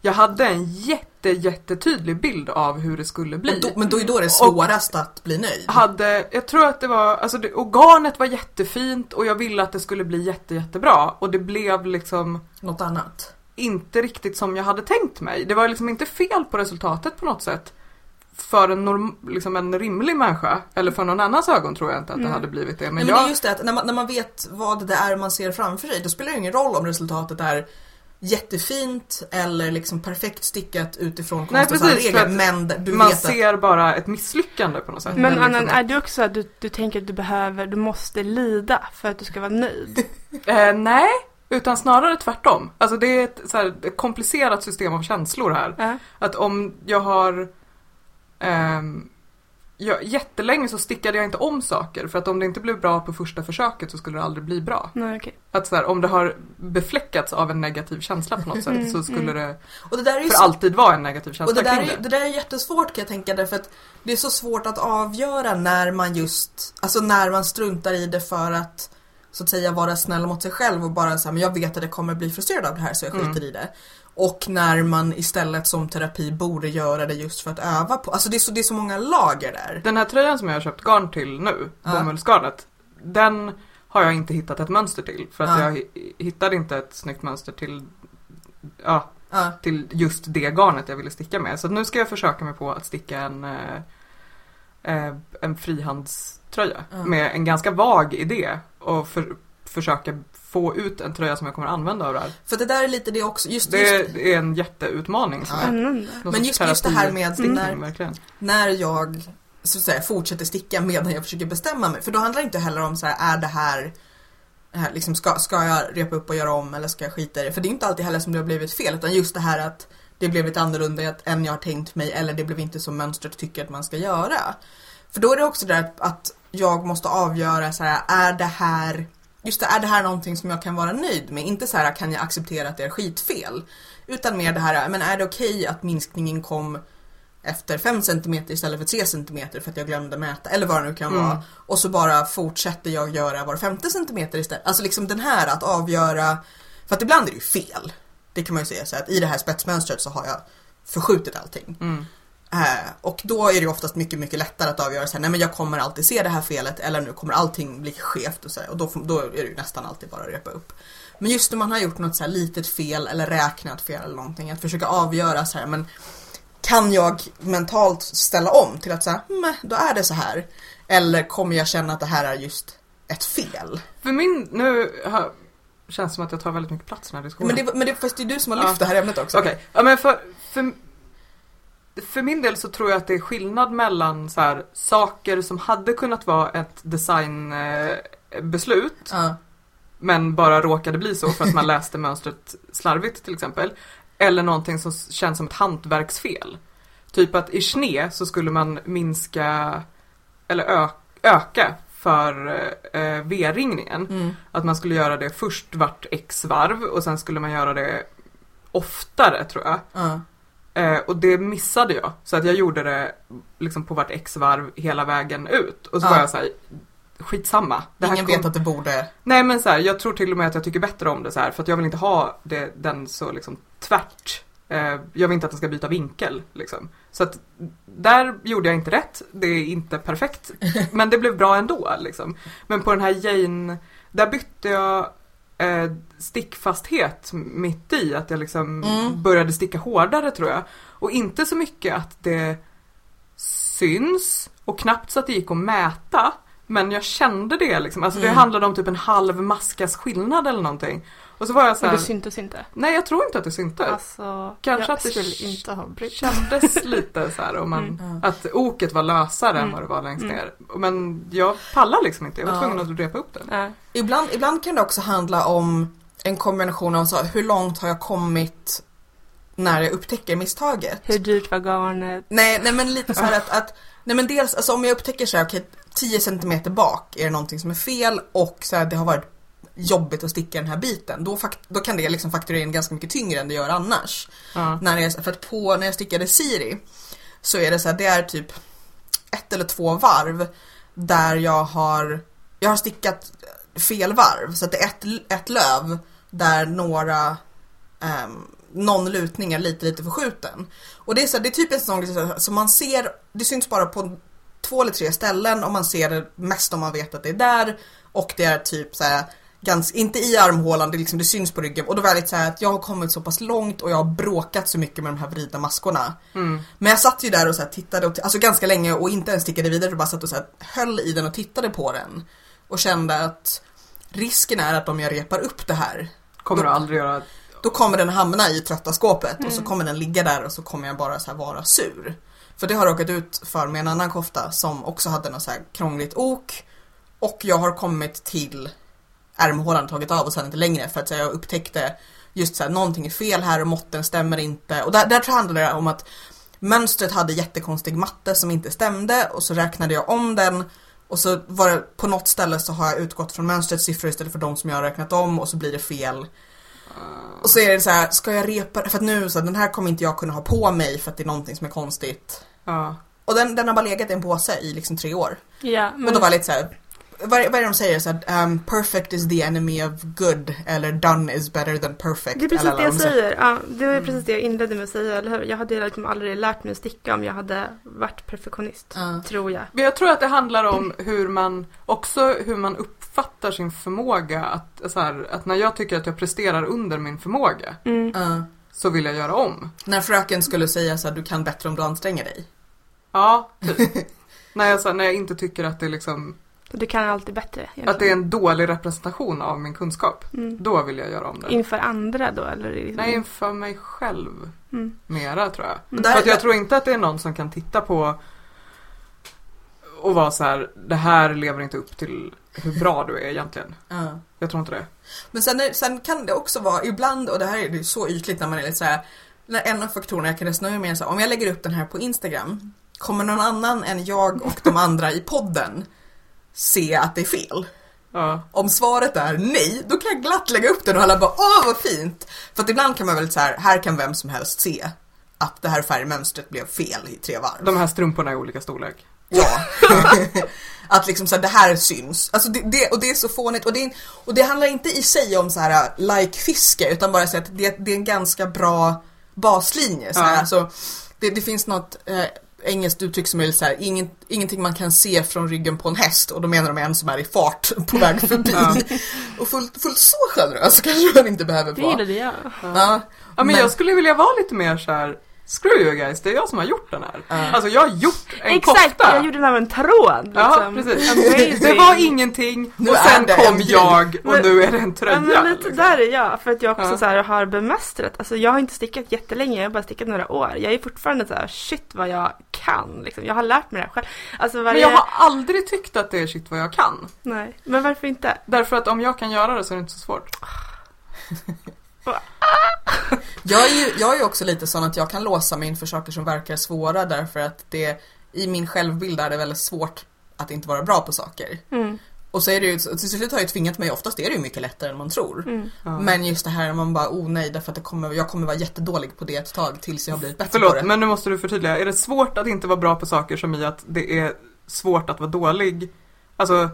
S3: jag hade en jätte, jättetydlig bild av hur det skulle bli.
S1: men, då, men då är då det svårast att bli nöjd.
S3: hade, jag tror att det var, alltså det, organet var jättefint och jag ville att det skulle bli jätte, jättebra och det blev liksom
S1: Något annat.
S3: inte riktigt som jag hade tänkt mig. Det var liksom inte fel på resultatet på något sätt. För en, norm, liksom en rimlig människa, eller för någon annans ögon tror jag inte att det
S2: Mm.
S3: hade blivit det. Men
S1: Nej, men det är just det att när man, när man vet vad det är man ser framför sig, då spelar det ingen roll om resultatet är jättefint eller liksom perfekt stickat utifrån
S3: för
S1: regler.
S3: att
S1: Men du
S3: Man
S1: vet att
S3: ser bara ett misslyckande på något sätt.
S2: Men
S1: liksom-
S2: Annan, är du också så att du, du tänker att du behöver, du måste lida för att du ska vara nöjd? <laughs>
S3: Eh, nej, utan snarare tvärtom. Alltså det är ett, så här, ett komplicerat system av känslor här.
S2: Ja.
S3: Att om jag har... ehm, jag, jättelänge så stickade jag inte om saker för att om det inte blev bra på första försöket så skulle det aldrig bli bra.
S2: Nej, okej.
S3: Att så här, om det har befläckats av en negativ känsla på något sätt
S2: Mm,
S3: så skulle
S2: mm.
S3: det
S1: och det där är ju
S3: för
S1: så
S3: alltid vara en negativ
S1: Och
S3: känsla
S1: det där,
S3: kring
S1: är,
S3: det.
S1: det där är jättesvårt kan jag tänka därför att det är så svårt att avgöra när man just, alltså när man struntar i det för att så att säga vara snäll mot sig själv och bara säga men jag vet att jag kommer bli frustrerad av det här så jag skiter
S3: Mm.
S1: i det. Och när man istället som terapi borde göra det just för att öva på, alltså det är så, det är så många lager där.
S3: Den här tröjan som jag har köpt garn till nu,
S1: Ja.
S3: bomullsgarnet, den har jag inte hittat ett mönster till. För att
S1: Ja.
S3: jag hi- hittade inte ett snyggt mönster till, ja,
S1: Ja,
S3: till just det garnet jag ville sticka med. Så nu ska jag försöka mig på att sticka en, eh, eh, en frihandströja
S1: Ja.
S3: med en ganska vag idé och för, försöka få ut en tröja som jag kommer använda av det här.
S1: för det där är lite det också, just,
S3: Det
S1: just
S3: är, det är en jätteutmaning.
S1: Ja. Men just- just det här med
S3: stickning,
S1: när-
S3: verkligen.
S1: när jag så att säga, fortsätter sticka medan jag försöker bestämma mig. För då handlar det inte heller om så här, är det här, här liksom, ska, ska jag repa upp och göra om eller ska jag skita i det? För det är inte alltid heller som det har blivit fel utan just det här att det blev lite annorlunda än jag har tänkt mig eller det blev inte som mönstret tycker att man ska göra. För då är det också det där att, att jag måste avgöra så här, är det här Just det, är det här någonting som jag kan vara nöjd med? Inte så här, kan jag acceptera att det är skitfel? Utan mer det här, men är det okej att minskningen kom efter 5 cm istället för 3 cm för att jag glömde mäta eller vad det nu kan
S3: Mm.
S1: vara. Och så bara fortsätter jag göra var femte centimeter istället. Alltså liksom den här att avgöra, för att ibland är det ju fel. Det kan man ju säga så att i det här spetsmönstret så har jag förskjutit allting.
S3: Mm.
S1: Eh, och då är det ju oftast mycket, mycket lättare att avgöra så här, nej men jag kommer alltid se det här felet eller nu kommer allting bli skevt och så här, och då, då är det ju nästan alltid bara att repa upp. Men just när man har gjort något så här litet fel eller räknat fel eller någonting, att försöka avgöra så här, men kan jag mentalt ställa om till att säga, då är det så här. Eller kommer jag känna att det här är just ett fel?
S3: För min, nu har, känns det som att jag tar väldigt mycket plats i den här diskussionen.
S1: Men det, men det, fast det är du som har
S3: Ja.
S1: lyft det här ämnet också.
S3: Okej, ja men för, för, för min del så tror jag att det är skillnad mellan så här, saker som hade kunnat vara ett designbeslut
S1: Ja.
S3: men bara råkade bli så för att man <laughs> läste mönstret slarvigt till exempel. Eller någonting som känns som ett hantverksfel. Typ att i sne så skulle man minska eller ö, öka för eh, V-ringningen.
S1: Mm.
S3: Att man skulle göra det först vart x varv och sen skulle man göra det oftare tror jag.
S1: Ja.
S3: Eh, och det missade jag. Så att jag gjorde det liksom på vart x varv hela vägen ut. Och så
S1: Ja.
S3: var jag såhär, skitsamma. Det
S1: Ingen
S3: kom-
S1: vet att det borde...
S3: Nej men så här, jag tror till och med att jag tycker bättre om det så här för att jag vill inte ha det, den så liksom tvärt. Eh, jag vill inte att den ska byta vinkel liksom. Så att där gjorde jag inte rätt. Det är inte perfekt. <laughs> Men det blev bra ändå liksom. Men på den här Jane, där bytte jag eh, stickfasthet mitt i. Att jag liksom
S1: Mm.
S3: började sticka hårdare tror jag. Och inte så mycket att det syns och knappt så att det gick att mäta. Men jag kände det liksom. Alltså det
S1: Mm.
S3: handlade om typ en halv maskas skillnad eller någonting. Och så var jag så
S2: Och
S3: här,
S2: det syntes inte.
S3: nej jag tror inte att det syntes.
S2: Alltså,
S3: Kanske
S2: jag
S3: att det
S2: skulle inte ha brytt
S3: kändes <laughs> lite så här om man,
S1: Mm.
S3: att oket var lösare än
S2: Mm.
S3: vad det var längst
S2: Mm.
S3: ner. Men jag pallar liksom inte, jag var
S1: Ja.
S3: tvungen att repa upp det.
S2: Ja.
S1: Ibland, ibland kan det också handla om en kombination av så, här, hur långt har jag kommit när jag upptäcker misstaget.
S2: Hur dyrt var garnet?
S1: Nej, nej men lite så här att, att nej men dels alltså om jag upptäcker så här, okej 10 cm bak är det någonting som är fel och så här, det har varit jobbigt att sticka den här biten. Då, då kan det liksom fakturera in ganska mycket tyngre än det gör annars.
S3: Ja.
S1: När jag, för att på, när jag stickade Siri så är det så här, det är typ ett eller två varv där jag har, jag har stickat fel varv. Så att det är ett, ett löv där några, um, någon lutning är lite, lite förskjuten. Och det är, så här, det är typ en sån grej som man ser, det syns bara på två eller tre ställen och man ser det mest om man vet att det är där. Och det är typ så här, ganska, inte i armhålan, det, liksom, det syns på ryggen. Och då var jag lite så att jag har kommit så pass långt och jag har bråkat så mycket med de här vridna maskorna.
S3: Mm.
S1: Men jag satt ju där och så tittade, och alltså ganska länge och inte ens tickade vidare, för bara satt och så här höll i den och tittade på den. Och kände att risken är att om jag repar upp det här,
S3: Kommer
S1: Då-
S3: du aldrig göra
S1: då kommer den hamna i trötta skåpet och så kommer den ligga där och så kommer jag bara så vara sur. För det har råkat ut för med en annan kofta som också hade något så här krångligt ok och jag har kommit till ärmhålan tagit av och sen inte längre för att här, jag upptäckte just så här, någonting är fel här och måtten stämmer inte och där, där tror jag handlade det om att mönstret hade jättekonstig matte som inte stämde och så räknade jag om den och så var det på något ställe så har jag utgått från mönstrets siffror istället för de som jag har räknat om och så blir det fel. Och så är det så här, ska jag repa För att nu så här, den här kommer inte jag kunna ha på mig för att det är någonting som är konstigt.
S3: Ja.
S1: Och den, den har bara legat i en påse i liksom tre år.
S2: Ja,
S1: Och
S2: men
S1: då var jag lite så här. Vad, är- vad är det de säger? Så här, um, perfect is the enemy of good eller done is better than perfect.
S2: det är precis
S1: eller
S2: det jag
S1: säger.
S2: Ja, det var precis det jag inledde med att säga, eller hur? Jag hade liksom aldrig lärt mig att sticka om jag hade varit perfektionist.
S1: Ja.
S2: Tror jag.
S3: Men jag tror att det handlar om hur man, också hur man uppfattar sin förmåga. Att, så här, att när jag tycker att jag presterar under min förmåga
S2: Mm.
S1: Ja.
S3: så vill jag göra om.
S1: När fröken skulle säga så här, du kan bättre om du anstränger dig.
S3: Ja, <laughs> typ. när, jag, så här, när jag inte tycker att det, är liksom,
S2: du kan alltid bättre. egentligen.
S3: att det är en dålig representation av min kunskap.
S2: Mm.
S3: Då vill jag göra om det.
S2: Inför andra då, eller? Liksom...
S3: Nej, inför mig själv
S2: Mm.
S3: mera tror jag.
S1: Där-
S3: För att jag tror inte att det är någon som kan titta på och vara så här, det här lever inte upp till hur bra du är egentligen. <laughs>
S1: Ja.
S3: Jag tror inte det.
S1: Men sen, är, sen kan det också vara ibland, och det här är ju så ytligt när man är lite så här. När en av faktorerna jag kan resonera med är så här, om jag lägger upp den här på Instagram, kommer någon annan än jag och de andra i podden se att det är fel?
S3: Ja.
S1: Om svaret är nej, då kan jag glatt lägga upp den och alla bara åh vad fint! För att ibland kan man väl så här, här kan vem som helst se att det här färgmönstret blev fel i tre varv.
S3: De här strumporna i olika storlek.
S1: Ja. <laughs> att liksom så här, det här syns. Alltså det, det, och det är så fånigt och det, är- och det handlar inte i sig om så här like-fiske utan bara så att det, det är en ganska bra baslinje. Så här.
S3: Ja.
S1: Alltså, det, det finns något eh, engelskt uttryck som är så här, ingen, ingenting man kan se från ryggen på en häst och då menar de en som är i fart på <laughs> väg förbi.
S3: Ja.
S1: Och fullt, fullt så generös <laughs> kanske man inte behöver
S2: Det
S1: vara.
S2: gillade jag.
S1: Ja,
S3: Ja men,
S1: Men-
S3: jag skulle vilja vara lite mer så här. Screw you guys, det är jag som har gjort den här.
S1: Ja.
S3: Alltså jag har gjort en
S2: Exakt,
S3: kofta.
S2: jag gjorde den av en tråd.
S3: Ja,
S2: Liksom.
S3: precis.
S2: Amazing.
S3: Det var ingenting
S1: Nu
S3: och sen kom jag och nu är det en
S2: Ja,
S3: tröja.
S2: men lite
S3: liksom.
S2: där är jag, för att jag också
S3: Ja.
S2: så här har bemästrat, alltså jag har inte stickat jättelänge, jag har bara stickat några år. Jag är fortfarande så här, shit vad jag kan liksom. Jag har lärt mig det här själv. Alltså varje...
S3: Men jag har aldrig tyckt att det är shit vad jag kan.
S2: Nej, men varför inte?
S3: Därför att om jag kan göra det så är det inte så svårt. <laughs> <laughs>
S1: Jag är ju jag är ju också lite sån att jag kan låsa mig inför saker som verkar svåra därför att det i min självbild är det väldigt svårt att inte vara bra på saker.
S2: Mm,
S1: Och så är det ju, till slut har jag ju tvingat mig, oftast är det ju mycket lättare än man tror.
S2: mm.
S3: Ja.
S1: Men just det här man bara, oh nej, därför att det kommer, jag kommer vara jättedålig på det ett tag tills jag har blivit bättre på
S3: Förlåt,
S1: det.
S3: men nu måste du förtydliga. Är det svårt att inte vara bra på saker som i att det är svårt att vara dålig? Alltså,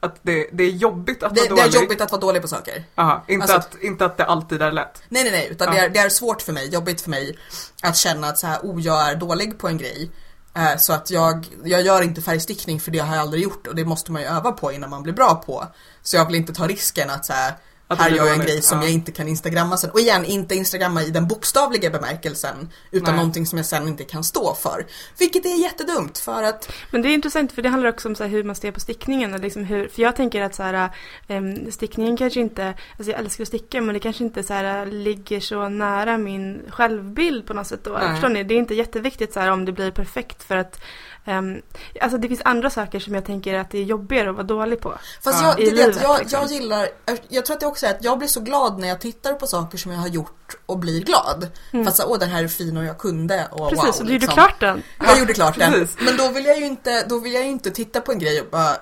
S3: att det, det är jobbigt att
S1: Det,
S3: vara
S1: det
S3: dålig?
S1: är jobbigt att vara dålig på saker.
S3: Aha, inte,
S1: Alltså-
S3: att, inte att det alltid är lätt.
S1: Nej nej nej, utan det, är, det är svårt för mig, jobbigt för mig att känna att så här, oh jag är dålig på en grej. Eh, Så att jag, jag gör inte färgstickning för det har jag aldrig gjort och det måste man ju öva på innan man blir bra på. Så jag vill inte ta risken att så här,
S3: Att
S1: här gör jag en grej som
S3: ja.
S1: jag inte kan instagramma sen. Och igen, inte instagramma i den bokstavliga bemärkelsen utan
S3: Nej.
S1: någonting som jag sen inte kan stå för. Vilket är jättedumt för att
S2: Men det är intressant för det handlar också om så här, hur man ser på stickningen. Och liksom hur, för jag tänker att så här, em, stickningen kanske inte, alltså jag älskar att sticka men det kanske inte så här, ligger så nära min självbild på något sätt då. Förstår ni? Det är inte jätteviktigt så här, om det blir perfekt för att em, Alltså det finns andra saker som jag tänker att det är jobbigare att vara dålig på.
S1: Fast
S3: Ja.
S1: jag,
S2: I
S1: vet,
S2: livet,
S1: jag,
S2: liksom.
S1: jag gillar, jag tror att det också är att jag blir så glad när jag tittar på saker som jag har gjort och blir glad.
S2: Mm.
S1: Fast så, åh den här är fin och jag kunde och
S2: Precis,
S1: wow.
S2: och du gjorde
S1: liksom.
S2: klart den.
S1: Jag gjorde klart den.
S3: precis.
S1: Men då vill jag ju inte, då vill jag ju inte titta på en grej och bara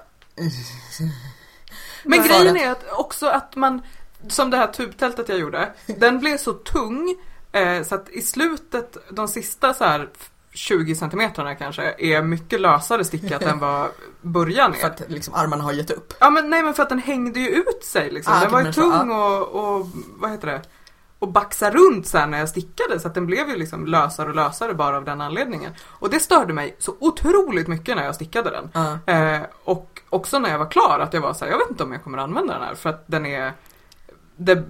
S3: Men
S1: För
S3: grejen är att också att man, som det här tubtältet jag gjorde, den blev så tung eh, så att i slutet, de sista så här 20 centimetrarna kanske, är mycket lösare stickat än vad början <laughs>
S1: för
S3: är.
S1: att liksom armarna har gett upp.
S3: Ja men nej men för att den hängde ju ut sig liksom.
S1: Ah,
S3: den var ju tung och, och, vad heter det? Och baxa runt sen när jag stickade så att den blev ju liksom lösare och lösare bara av den anledningen. Och det störde mig så otroligt mycket när jag stickade den.
S1: Ja.
S3: Eh, och också när jag var klar att jag var så här, jag vet inte om jag kommer använda den här för att den är det,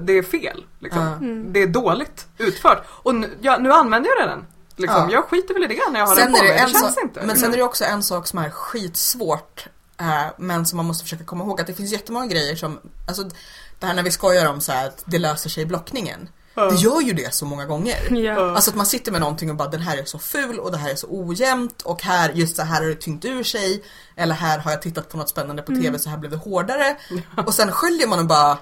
S3: det är fel. Liksom.
S1: Ja.
S2: Mm.
S3: Det är dåligt utfört. Och nu, ja, nu använder jag den. Liksom.
S1: Ja.
S3: Jag skiter väl i det när jag har den
S1: Sen
S3: på
S1: är
S3: mig.
S1: det
S3: känns
S1: sak,
S3: inte.
S1: men sen är det också en sak som är skitsvårt Eh, men som man måste försöka komma ihåg att det finns jättemånga grejer som, alltså det här när vi skojar om så här att det löser sig i blockningen. Det gör ju det så många gånger. <laughs>
S2: Ja.
S1: Alltså att man sitter med någonting och bara den här är så ful och det här är så ojämnt och här, just så här har det tyngt ur sig. Eller här har jag tittat på något spännande på TV så här blev det hårdare. Och sen sköljer man och bara,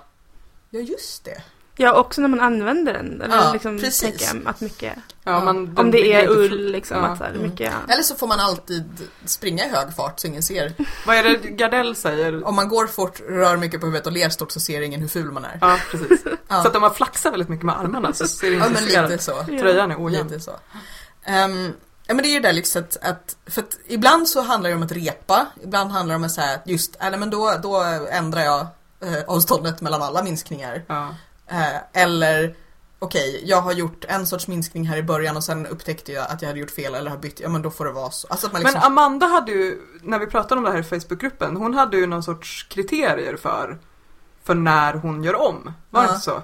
S1: ja just det.
S2: Ja, också när man använder den. Eller
S1: Ja,
S2: liksom
S1: precis.
S2: tänker att mycket,
S3: Ja, man,
S2: om det är ull liksom,
S3: Ja.
S2: att så här, mycket,
S1: Eller så får man alltid springa i hög fart så ingen ser.
S3: Vad är det Gardell säger?
S1: Om man går fort, rör mycket på huvudet och ler stort så ser ingen hur ful man är.
S3: Ja, precis. <laughs>
S1: Ja.
S3: Så att om man flaxar väldigt mycket med armarna så ser det
S1: Ja men lite så.
S3: Tröjan är ojämn.
S1: Lite så. Ehm, ja men det är ju det liksom att, att, för att ibland så handlar det om att repa, ibland handlar det om att säga att just, eller men då, då ändrar jag eh, avståndet mellan alla minskningar.
S3: Ja.
S1: Eh, eller okej, jag har gjort en sorts minskning här i början och sen upptäckte jag att jag hade gjort fel eller har bytt, ja men då får det vara så. Alltså att man liksom,
S3: Men Amanda hade ju, när vi pratade om det här i Facebookgruppen, hon hade ju någon sorts kriterier för, för när hon gör om. Var det
S1: Ja.
S3: inte så?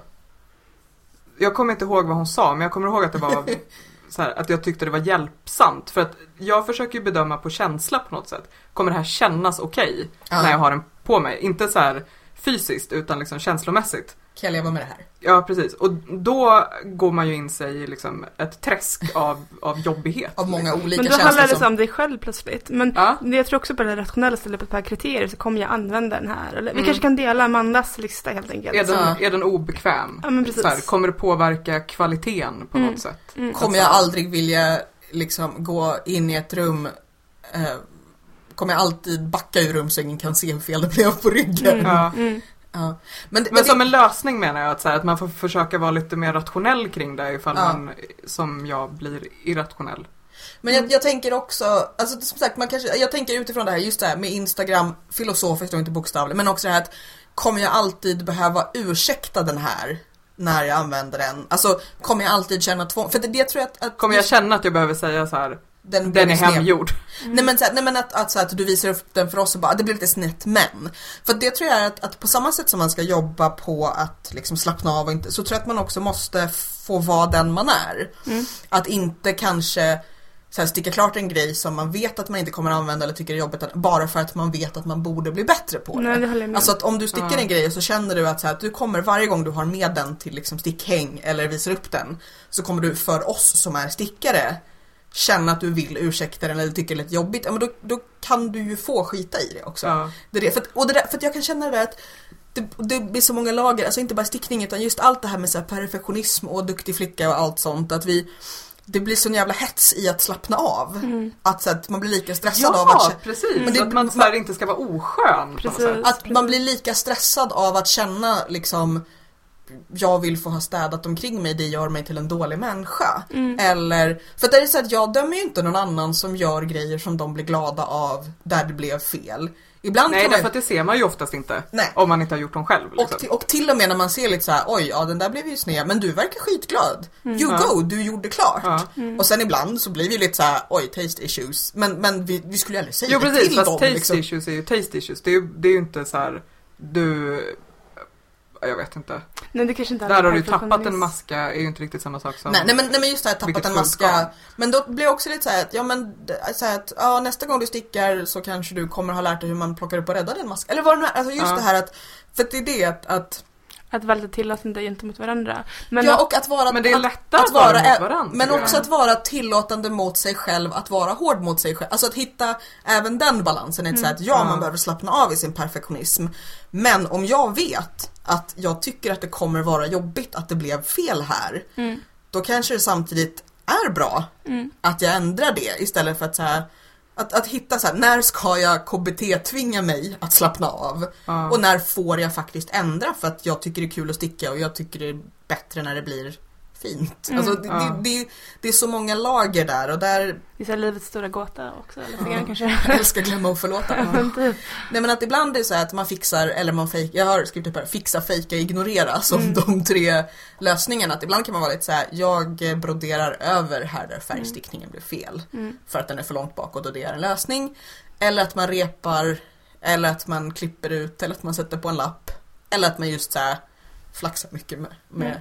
S3: Jag kommer inte ihåg vad hon sa, men jag kommer ihåg att det var <laughs> här, att jag tyckte det var hjälpsamt. För att jag försöker ju bedöma på känsla på något sätt. Kommer det här kännas okej
S1: Ja.
S3: när jag har den på mig? Inte så här fysiskt, utan liksom känslomässigt.
S1: Kan jag leva med det här?
S3: Ja, precis. Och då går man ju in sig i liksom ett träsk av, av jobbighet.
S1: Av många
S3: liksom.
S1: olika
S2: Men då
S1: känslor
S2: handlar det
S1: som...
S2: om dig själv plötsligt. Men
S3: Ja.
S2: jag tror också på det rationella stället på ett par kriterier så kommer jag använda den här. Eller vi
S3: Mm.
S2: kanske kan dela Amandas lista helt enkelt.
S3: Är den,
S1: Ja.
S3: är den obekväm?
S2: Ja men precis.
S3: Så här, kommer det påverka kvaliteten på
S2: Mm.
S3: något sätt?
S2: Mm.
S1: Kommer jag aldrig vilja liksom gå in i ett rum eh, Kommer jag alltid backa ur rum så ingen kan se hur fel det blev på ryggen.
S2: Mm.
S3: Ja.
S2: Mm.
S1: Ja. Men,
S3: Men
S1: det-
S3: som en lösning menar jag att, så här, att man får försöka vara lite mer rationell kring det ifall
S1: Ja.
S3: man som jag blir irrationell.
S1: Men jag, jag tänker också, alltså som sagt, man kanske, jag tänker utifrån det här, just det här med Instagram, filosofiskt och inte bokstavligt, men också det här att kommer jag alltid behöva ursäkta den här när jag använder den? Alltså, kommer jag alltid känna tvång? För det, det tror jag att... att
S3: Kommer jag känna att jag behöver säga så här,
S1: den,
S3: den är hemgjord?
S1: Nej men, så här, nej, men att, att, så här, att du visar upp den för oss och bara, det blir lite snett men. För det tror jag är att, att på samma sätt som man ska jobba på att liksom slappna av och inte, så tror jag att man också måste få vara den man är.
S2: Mm.
S1: Att inte kanske så här, sticka klart en grej som man vet att man inte kommer använda eller tycker är jobbigt bara för att man vet att man borde bli bättre på det.
S2: Nej, det med
S1: Alltså att om du sticker
S3: Ja.
S1: en grej så känner du att, så här, att du kommer varje gång du har med den till liksom stickhäng eller visar upp den så kommer du för oss som är stickare känna att du vill ursäkta den eller tycker det är lite jobbigt, ja, men då, då kan du ju få skita i det också.
S3: Ja.
S1: Det är det. För, att, och det där, för att jag kan känna det där att det, det blir så många lager, alltså inte bara stickning utan just allt det här med så här perfektionism och duktig flicka och allt sånt. Att vi, det blir sån jävla hets i att slappna av.
S2: Mm.
S1: Att, så att man blir lika stressad av att
S3: Ja, precis.
S1: Men det-
S3: att man här, inte ska vara oskön på något
S2: Precis.
S3: sätt.
S1: att man blir lika stressad av att känna liksom jag vill få ha städat omkring mig, det gör mig till en dålig människa.
S2: Mm.
S1: Eller, för det är så att jag dömer ju inte någon annan som gör grejer som de blir glada av där det blev fel. Ibland
S3: Nej,
S1: kan man
S3: därför att det ser man ju oftast inte.
S1: Nej.
S3: Om man inte har gjort dem själv. Liksom.
S1: och, till, och till och med när man ser lite så här, oj, ja den där blev ju sned, men du verkar skitglad. You
S3: Ja.
S1: go, du gjorde klart.
S3: Ja.
S1: Och sen ibland så blir vi lite så här, oj, taste issues. Men, men vi, vi skulle ju aldrig säga
S3: Jo
S1: det
S3: precis,
S1: till
S3: fast
S1: dem.
S3: taste
S1: Liksom.
S3: issues är ju taste issues. Det är ju, det är ju inte så här, du... Jag vet inte.
S2: Nej, det kanske inte
S3: Där har du tappat en maska, är ju inte riktigt samma sak som...
S1: Nej, nej, men, nej men just det här tappat en maska. Men då blir jag också lite så här att, ja men det- så här att, ja, nästa gång du stickar så kanske du kommer ha lärt dig hur man plockar upp och räddar den maskan. Eller vad det nu är, alltså just
S3: Ja.
S1: det här att, för att det är det att, att
S2: Att vara lite tillåtande gentemot varandra. Men
S1: ja och att vara,
S3: Men det är
S1: att,
S3: lättare
S1: att
S3: att vara mot varandra,
S1: men också att vara tillåtande mot sig själv, att vara hård mot sig själv. Alltså att hitta även den balansen. Inte så här att ja,
S3: Ja.
S1: man behöver slappna av i sin perfektionism. Men om jag vet att jag tycker att det kommer vara jobbigt att det blev fel här.
S2: Mm.
S1: Då kanske det samtidigt är bra
S2: Mm.
S1: att jag ändrar det istället för att så här, att, att hitta så här, när ska jag KBT-tvinga mig att slappna av?
S3: Ja.
S1: Och när får jag faktiskt ändra för att jag tycker det är kul att sticka och jag tycker det är bättre när det blir fint.
S2: Mm.
S1: Alltså, det,
S3: Ja.
S1: det, det, det är så många lager där och där,
S2: Det är livets stora gåta också, lite
S1: Ja.
S2: grann kanske.
S1: jag älskar glömma och förlåta.
S2: Men typ.
S1: Nej men att ibland är det så här att man fixar, eller man fejkar, jag har skrivit upp här, fixa, fejka, ignorera som
S2: Mm.
S1: de tre lösningarna. Att ibland kan man vara lite så här, jag broderar över här där färgstickningen blev fel.
S2: Mm.
S1: För att den är för långt bakåt och det är en lösning. Eller att man repar, eller att man klipper ut, eller att man sätter på en lapp. Eller att man just så här flaxar mycket med, med,
S2: Mm.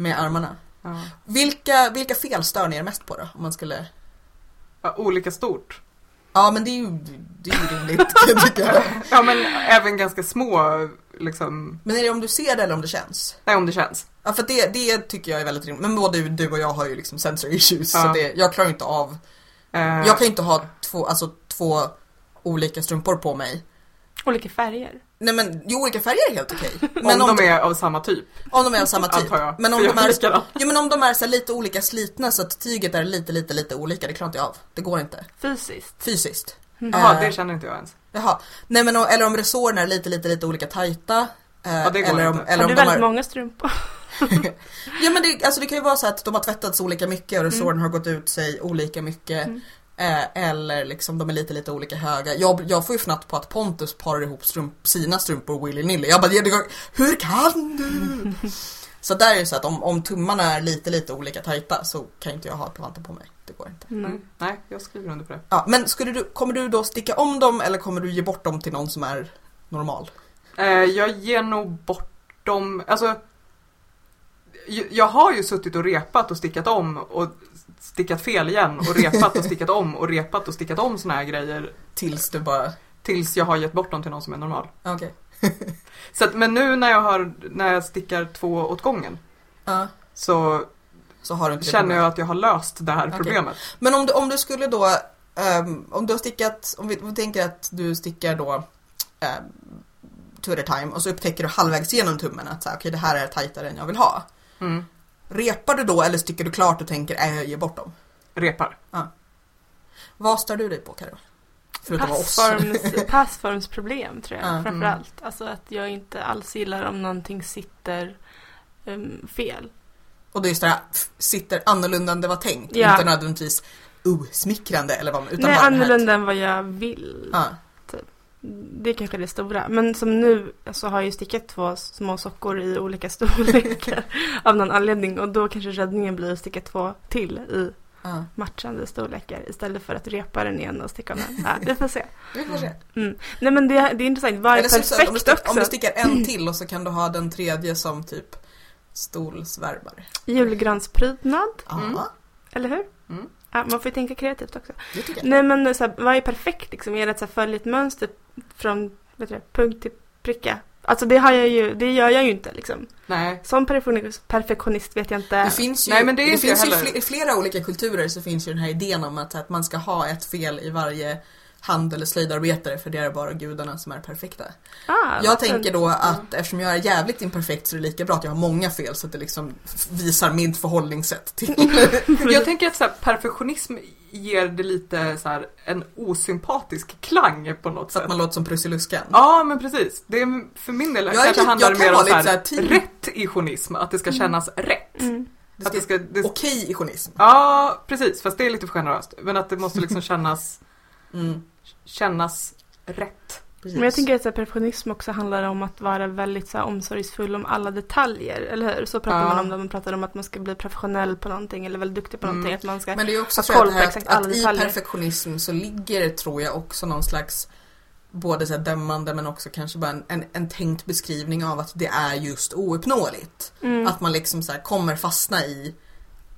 S1: Med armarna.
S3: Ja.
S1: Vilka, vilka fel stör ni er mest på då? Om man skulle...
S3: Ja, olika stort.
S1: Ja men det är ju, det är ju rimligt <laughs> kan jag.
S3: Ja men även ganska små liksom,
S1: Men är det om du ser det eller om det känns?
S3: nej om det känns.
S1: Ja för det, det tycker jag är väldigt rimligt. Men både du och jag har ju liksom sensor issues.
S3: Ja.
S1: Så det, jag klarar inte av,
S3: Eh,
S1: jag kan ju inte ha två, alltså, två olika strumpor på mig.
S2: Olika färger.
S1: Nej men jo, olika färger är helt okej. <laughs>
S3: om,
S1: Men
S3: de är av samma typ,
S1: om de är av samma typ.
S3: antar jag.
S1: Men om
S3: För
S1: de
S3: jag
S1: är, jo, men om de är så här lite olika slitna så att tyget är lite, lite, lite olika, det klarar inte jag av. Det går inte.
S2: Fysiskt.
S1: Fysiskt.
S3: Jaha,
S1: Eh,
S3: det känner inte jag ens.
S1: Jaha. Nej men eller om resårerna är lite, lite, lite olika tajta. eh,
S3: Ja, det går
S1: eller om,
S3: inte.
S1: eller
S2: Har
S1: om
S2: du
S1: de
S2: väldigt
S1: är,
S2: många strumpor? <laughs>
S1: Ja men det, alltså det kan ju vara så att de har tvättats olika mycket och resåren har gått ut sig olika mycket.
S2: Mm.
S1: Eh, eller liksom de är lite lite olika höga. Jag, jag får ju fnatt på att Pontus parar ihop strump, sina strumpor willy-nilly. Jag bara, hur kan du? <laughs> så där är det så att om, om tummarna är lite lite olika tajta så kan inte jag ha vantar på mig. Det går inte.
S2: Nej.
S3: Mm. Nej, jag skriver under på det.
S1: Ja, men skulle du, kommer du då sticka om dem eller kommer du ge bort dem till någon som är normal?
S3: Eh, jag ger nog bort dem, alltså jag har ju suttit och repat och stickat om och stickat fel igen och repat och stickat om och repat och stickat om såna här grejer
S1: Tills du bara,
S3: tills jag har gett bort dem till någon som är normal.
S1: okej. <laughs>
S3: Så att, men nu när jag, har, när jag stickar två åt gången
S1: Ja,
S3: så
S1: så
S3: känner jag att jag har löst det här
S1: Okej.
S3: problemet.
S1: Men om du, om du skulle då, ehm, om du har stickat, om vi, om vi tänker att du stickar då um, two at a time och så upptäcker du halvvägs genom tummen att så här, okej det här är tajtare än jag vill ha.
S3: Mm.
S1: Repar du då eller sticker du klart och tänker, äh, jag ger bort dem?
S3: Repar.
S1: Vad stör du dig på Karo? Förutom oss.
S2: Passforms, <laughs> passformsproblem tror jag
S1: Ja.
S2: framförallt. Alltså att jag inte alls gillar om någonting sitter ehm, fel.
S1: Och det är just det här, sitter annorlunda än det var tänkt.
S2: Ja.
S1: Inte nödvändigtvis uh, smickrande eller vad utan
S2: Nej, annorlunda än vad jag vill.
S1: Ja.
S2: Det är kanske det stora. Men som nu så har jag ju stickat två små sockor i olika <laughs> storlekar av någon anledning. Och då kanske räddningen blir att sticka två till i
S1: Ja.
S2: matchande storlekar istället för att repa den igen och sticka om den. Ja, vi får se. <laughs>
S1: Vi får se.
S2: Mm. Nej men det, det är intressant. Vad är
S1: Eller så, om, du
S2: perfekt
S1: stick, om du
S2: också?
S1: stickar en <clears throat> till och så kan du ha den tredje som typ stolsvärmare.
S2: Julgransprydnad,
S3: Mm.
S2: eller hur?
S3: Mm.
S2: Ja, man får ju tänka kreativt också.
S1: det.
S2: Nej men så här, vad är perfekt liksom? Är det att så här, följa ett mönster från vet du, det, punkt till pricka? Alltså det har jag ju, det gör jag ju inte liksom.
S3: Nej.
S2: Som perfektionist, vet jag inte.
S1: Det finns ju,
S3: Nej, men det är inte
S1: finns ju i flera olika kulturer så finns ju den här idén om att, att man ska ha ett fel i varje hand eller slöjdarbetare för det är bara gudarna som är perfekta.
S2: ah,
S1: Jag tänker då att eftersom jag är jävligt imperfekt så är det lika bra att jag har många fel så att det liksom visar mitt förhållningssätt till <laughs>
S3: Jag tänker att så här, perfektionism ger det lite så här, en osympatisk klang på något
S1: så
S3: sätt.
S1: att man låter som Prussiluskan.
S3: Ja men precis. Det är, för min del
S1: Jag är
S3: kanske
S1: lite-
S3: handlar
S1: jag
S3: det
S1: kan
S3: mer om
S1: vara
S3: så här,
S1: så här team.
S3: rätt-isionism. Att det ska kännas rätt.
S2: Mm.
S1: Det
S3: Att det
S1: ska,
S3: ska, det,
S1: okej isionism.
S3: Ja precis, fast det är lite för generöst. Men att det måste liksom <laughs> kännas,
S1: Mm,
S3: kännas rätt.
S1: precis.
S2: Men jag tänker att så här, perfektionism också handlar om att vara väldigt så här, omsorgsfull om alla detaljer, eller hur? Så pratar
S3: Ja.
S2: man om det, man pratar om att man ska bli professionell på någonting eller väldigt duktig på
S3: Mm.
S2: någonting. Att man ska...
S1: Men det är också
S2: ha
S1: så att,
S2: koll
S1: det
S2: på
S1: här,
S2: exakt
S1: att,
S2: alla
S1: att i perfektionism så ligger det, tror jag också någon slags både så dömande men också kanske bara en, en, en tänkt beskrivning av att det är just ouppnåeligt.
S2: Mm.
S1: Att man liksom så här kommer fastna i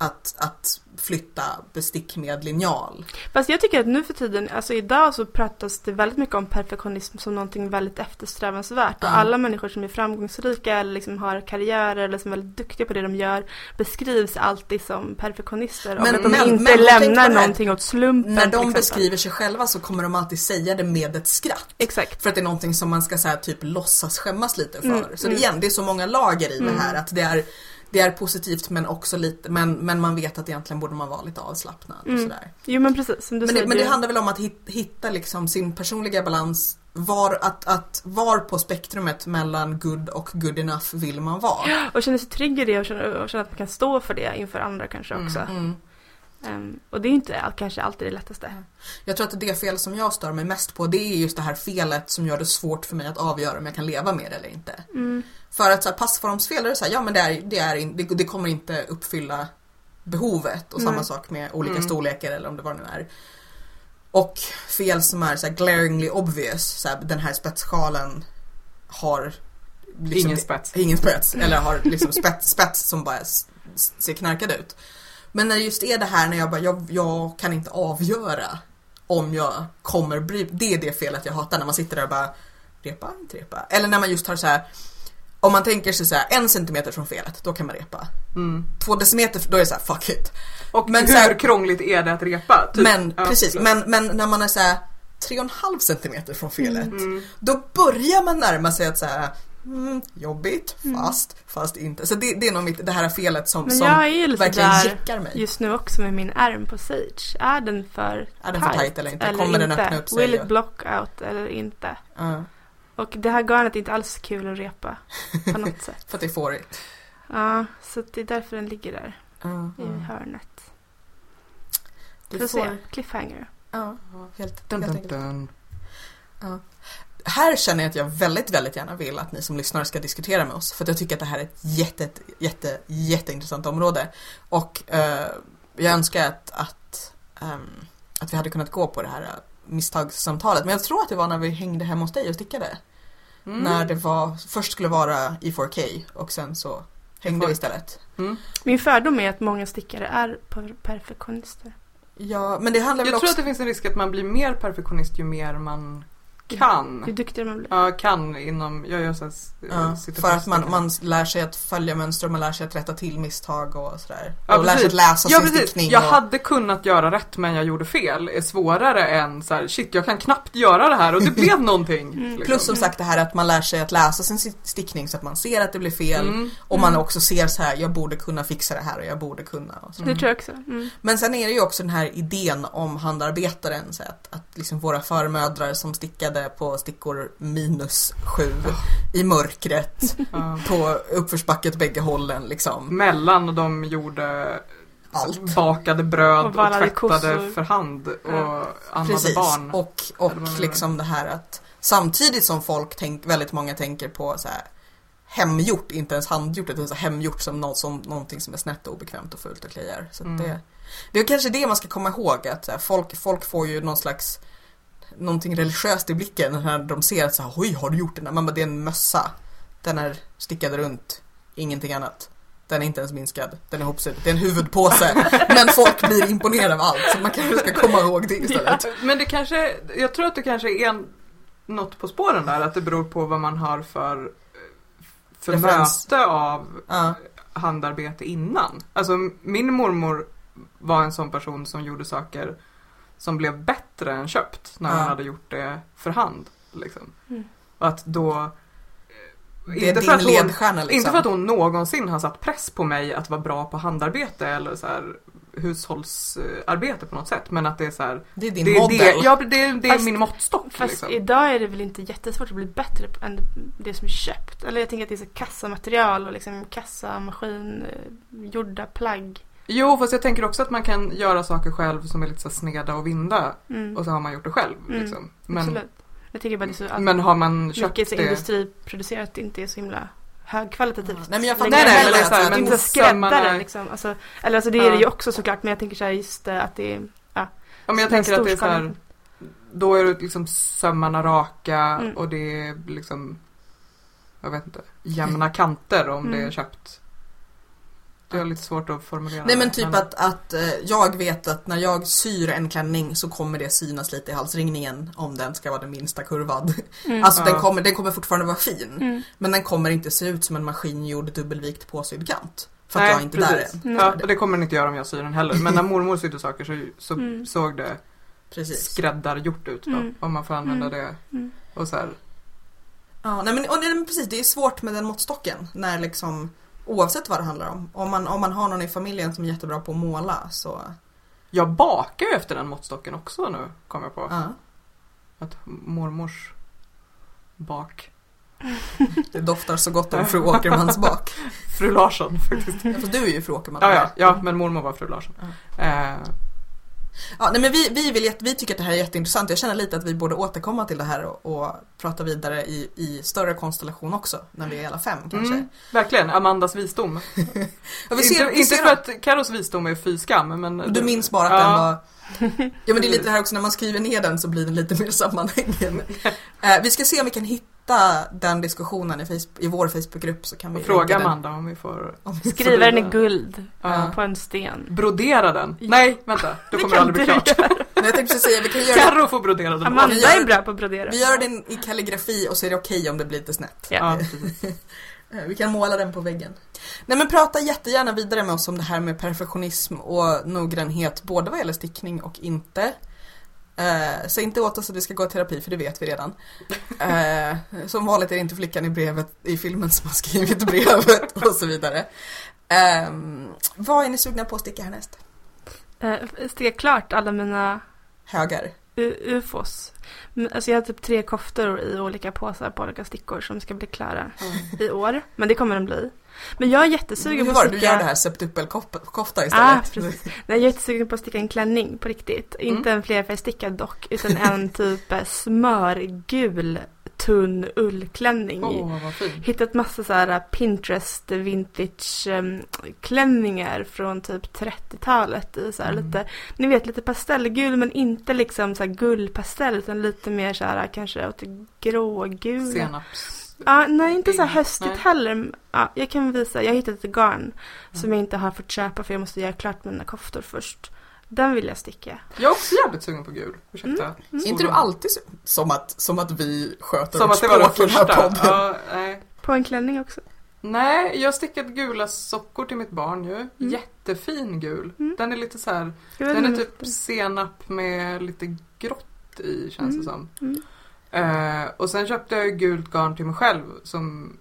S1: att, att flytta bestick med linjal.
S2: Fast jag tycker att nu för tiden, alltså idag så pratas det väldigt mycket om perfektionism som någonting väldigt eftersträvansvärt.
S1: Ja.
S2: Och alla människor som är framgångsrika eller liksom har karriärer eller som är väldigt duktiga på det de gör beskrivs alltid som perfektionister.
S1: Men-
S2: och att de
S1: men-
S2: inte
S1: men
S2: lämnar någonting åt slumpen
S1: När de beskriver sig själva så kommer de alltid säga det med ett skratt.
S2: Exakt.
S1: För att det är någonting som man ska så här, typ låtsas skämmas lite för.
S2: Mm,
S1: så
S2: mm.
S1: igen, det är så många lager i
S2: Mm.
S1: det här att det är, det är positivt men också lite, men, men man vet att egentligen borde man vara lite avslappnad och
S2: Mm.
S1: sådär.
S2: Jo men precis, som du
S1: Men det,
S2: säger.
S1: men det handlar väl om att hit- hitta liksom sin personliga balans. Var, att, att var på spektrumet mellan good och good enough vill man vara?
S2: Och känna sig trygg i det och känna, och känna att man kan stå för det inför andra kanske också.
S1: Mm.
S2: Ehm, och det är inte kanske alltid det lättaste.
S1: Jag tror att det fel som jag stör mig mest på det är just det här felet som gör det svårt för mig att avgöra om jag kan leva med det eller inte.
S2: Mm.
S1: För att så här, passformsfel är så här, ja men det, är, det, är in, det, det kommer inte uppfylla behovet och samma
S2: Nej.
S1: sak med olika
S3: Mm.
S1: storlekar eller om det vad det nu är. Och fel som är så här glaringly obvious, så här, den här spetssjalen har liksom-
S3: Ingen spets.
S1: Ingen spets, eller har liksom spets, spets som bara ser knarkad ut. Men när just är det här när jag bara, jag, jag kan inte avgöra om jag kommer bry Det är det felet jag hatar när man sitter där och bara repa, inte repa. Eller när man just har så här om man tänker sig så här en centimeter från felet, då kan man repa.
S3: Mm.
S1: Två decimeter, då är det så här fuck it.
S3: Och
S1: Men
S3: hur
S1: här-
S3: krångligt är det att repa? Typ.
S1: Men
S3: Ja,
S1: precis, men, men när man är så här tre och en halv centimeter från felet,
S3: Mm.
S1: då börjar man närma sig att så här mm, jobbigt, fast, fast inte. Så det, det är nog mitt, det här felet som,
S2: Men
S1: som verkligen
S2: där
S1: jäckar mig.
S2: just nu också med min ärm på Sage. Är den för
S1: Är den för tight eller inte? Kommer den öppna upp sig?
S2: Will it block out eller inte?
S1: Ja,
S2: Och det här garnet är inte alls kul att repa på något <laughs> sätt.
S1: för att det är fårigt.
S2: Ja, så det är därför den ligger där
S1: Ja,
S2: i
S1: ja.
S2: hörnet.
S1: Du
S2: Får se, cliffhanger.
S1: ja, helt,
S3: Dun,
S1: helt
S3: dun,
S1: enkelt.
S3: dun.
S1: Här känner jag att jag väldigt, väldigt gärna vill att ni som lyssnare ska diskutera med oss. För att jag tycker att det här är ett jätte, jätte, jätteintressant område. Och eh, jag önskar att, att, ehm, att vi hade kunnat gå på det här eh, misstagssamtalet. Men jag tror att det var när vi hängde hemma hos dig och stickade.
S3: Mm.
S1: När det var, först skulle vara i 4K och sen så hängde vi istället.
S3: Mm.
S2: Min fördom är att många stickare är per- perfektionister.
S1: Ja, men det handlar väl
S3: Jag tror
S1: också...
S3: att det finns en risk att man blir mer perfektionist ju mer man kan.
S2: Ju duktigare man blir.
S3: Ja, kan inom, jag gör så här,
S1: Ja, för att man, man lär sig att följa mönster och man lär sig att rätta till misstag och sådär.
S3: Ja,
S1: och lär sig att läsa
S3: Ja
S1: sin
S3: precis,
S1: stickning.
S3: jag
S1: och...
S3: hade kunnat göra rätt men jag gjorde fel är svårare än så här, shit jag kan knappt göra det här och det <laughs> blev någonting.
S2: Mm.
S3: liksom.
S1: Plus som sagt det här att man lär sig att läsa sin si- stickning så att man ser att det blir fel.
S3: Mm.
S1: Och man också ser så här, jag borde kunna fixa det här och jag borde kunna. Och så.
S2: Det tror jag också. Mm.
S1: Men sen är det ju också den här idén om handarbetaren. Så att, att liksom våra förmödrar som stickade på stickor minus sju i mörkret <laughs> på uppförsbacke åt bägge hållen liksom.
S3: Mellan de gjorde
S1: Allt.
S3: bakade bröd
S2: Och
S3: och, tvättade
S2: kossor.
S3: för hand och
S2: Ja.
S3: ammade
S1: Precis.
S3: barn.
S1: Och, och liksom det här att samtidigt som folk tänk, väldigt många tänker på så här hemgjort, inte ens handgjort, utan så hemgjort som, något, som någonting som är snett och obekvämt och fult och kliar. Så
S3: Mm.
S1: det, det är kanske det man ska komma ihåg, att här, folk, folk får ju någon slags någonting religiöst i blicken när de ser att så här, oj har du gjort den där? Man bara, det är en mössa. Den är stickad runt, ingenting annat. Den är inte ens minskad, den är hopsydd, det är en huvudpåse. <laughs> men folk blir imponerade av allt, så man kanske ska komma ihåg det istället.
S3: Men det kanske, jag tror att det kanske är en, något på spåren där, att det beror på vad man har för, för
S1: Referens.
S3: möte av
S1: Ja.
S3: handarbete innan. Alltså min mormor var en sån person som gjorde saker som blev bättre än köpt när
S1: Ja.
S3: hon hade gjort det för hand. Liksom.
S2: Mm.
S3: Och att då... eh,
S1: Det är
S3: för
S1: din
S3: att hon,
S1: ledstjärna liksom.
S3: Inte för att hon någonsin har satt press på mig att vara bra på handarbete eller så här hushållsarbete på något sätt. Men att det är så här,
S1: Det är din
S3: det
S1: modell.
S3: det, ja, det är, det är
S2: Fast-
S3: min måttstock.
S2: Fast
S3: liksom.
S2: idag är det väl inte jättesvårt att bli bättre på- än det som är köpt. Eller jag tänker att det är så kassamaterial och liksom kassamaskin, eh, gjorda plagg.
S3: Jo, fast jag tänker också att man kan göra saker själv som är lite så sneda och vinda.
S2: Mm.
S3: Och så har man gjort det själv.
S2: Mm,
S3: Liksom. Men,
S2: Absolut. Jag tänker bara det så att
S3: men har man köpt
S2: mycket
S3: det...
S2: industriproducerat inte är så himla högkvalitativt.
S1: Nej men jag fattar
S3: Nej, nej,
S1: heller
S3: men det är
S1: att
S3: så här, men
S2: inte så skräddare liksom. Alltså, eller alltså det är
S3: Ja.
S2: det ju också såklart men jag tänker så här just det, att det är
S3: Ja, men jag tänker att det är så här, då är det liksom sömmarna raka
S2: Mm.
S3: och det är liksom, jag vet inte, jämna kanter om det
S2: Mm.
S3: är köpt. Det är lite svårt att formulera.
S1: Nej men typ att, att eh, jag vet att när jag syr en klänning så kommer det synas lite i halsringningen om den ska vara den minsta kurvad.
S2: Mm.
S1: Alltså den,
S3: Ja.
S1: kommer, den kommer fortfarande vara fin.
S2: Mm.
S1: Men den kommer inte se ut som en maskingjord dubbelvikt påsydd kant. För att
S3: Nej,
S1: jag är inte
S3: precis.
S1: där än.
S2: Mm.
S3: Ja, och det kommer den inte göra om jag syr den heller. Men när mormor sydde saker så, så
S2: Mm.
S3: såg det
S1: Precis.
S3: skräddargjort ut då,
S2: Mm.
S3: om man får använda
S2: Mm.
S3: det.
S2: Mm.
S3: Och så här,
S1: Ja, nej men, och, nej, men precis, det är svårt med den måttstocken. När liksom, oavsett vad det handlar om. Om man, om man har någon i familjen som är jättebra på att måla så,
S3: jag bakar ju efter den måttstocken också nu, kom jag på.
S1: ja.
S3: Att mormors bak. <laughs>
S1: Det doftar så gott om fru Åkermans bak. <laughs>
S3: Fru Larsson faktiskt.
S1: Ja, för du är ju fru Åkerman.
S3: Ja, ja, ja, men mormor var fru Larsson. Eh,
S1: Ja, nej, men vi, vi, vill, vi tycker att det här är jätteintressant. Jag känner lite att vi borde återkomma till det här och, och prata vidare i, i större konstellation också. När vi är alla fem kanske.
S3: mm, verkligen, Amandas visdom. <laughs>
S1: Ja, vi ser,
S3: inte inte för att Karos visdom är fy skam, men...
S1: Du minns bara att
S3: Ja.
S1: den var... Ja men det är lite det <laughs> här också när man skriver ner den så blir den lite mer sammanhängande. <laughs> Eh, vi ska se om vi kan hitta den diskussionen i, Facebook, i vår Facebookgrupp så kan vi
S3: Fråga. Amanda om vi får
S1: Om vi-
S2: Skriva den i guld
S3: Ja.
S2: på en sten.
S3: brodera den. Nej, vänta, då kommer det aldrig bli klart. <laughs>
S1: Men jag tänkte säga, vi kan göra,
S3: Carro får brodera den.
S2: Amanda
S1: gör-
S2: är bra på att brodera.
S1: vi gör den i kalligrafi och så är det okej om det blir lite snett.
S2: Ja. <laughs>
S1: Eh, Vi kan måla den på väggen. Nej men prata jättegärna vidare med oss om det här med perfektionism och noggrannhet både vad gäller stickning och inte. Eh, säg inte åt oss att vi ska gå i terapi för det vet vi redan. Eh, som vanligt är det inte flickan i brevet i filmen som har skrivit brevet och så vidare. Eh, vad är ni sugna på att sticka härnäst?
S2: Eh, Sticka klart alla mina
S1: Högar.
S2: u- ufos. Alltså jag har typ tre koftor i olika påsar på olika stickor som ska bli klara i år. Men det kommer de bli. Men jag är jättesugen på att sticka...
S1: Du gör det här septuppelkofta
S2: Ah,
S1: istället.
S2: precis. Nej, jag är jättesugen på att sticka en klänning på riktigt. Inte en flerfärgstickad dock, utan en <laughs> typ eh, smörgul tunn ullklänning.
S3: fint.
S2: Hittat massa så här Pinterest vintage em, klänningar från typ 30-talet i så här
S3: Mm.
S2: lite, ni vet lite pastellgul men inte liksom så här gullpastell utan lite mer så här kanske åt grågula.
S3: Senaps.
S2: Ja, nej inte så här
S3: Nej.
S2: höstigt heller. Ja, jag kan visa, jag har hittat ett garn som jag inte har fått köpa för jag måste göra klart mina koftor först. Den vill jag sticka.
S3: Jag är också jävligt sugen på gul. Ursäkta.
S1: Är inte du alltid som, att, som att vi sköter
S3: Som
S1: vårt
S3: att det var det
S1: språk i den här podden?
S3: Ja, nej.
S2: På en klänning också.
S3: nej, jag har stickat gula sockor till mitt barn ju. Jättefin gul.
S2: Mm.
S3: Den är lite så här. Den är typ senap med lite grått i känns det som.
S2: Mm.
S3: Eh, och sen köpte jag gult garn till mig själv som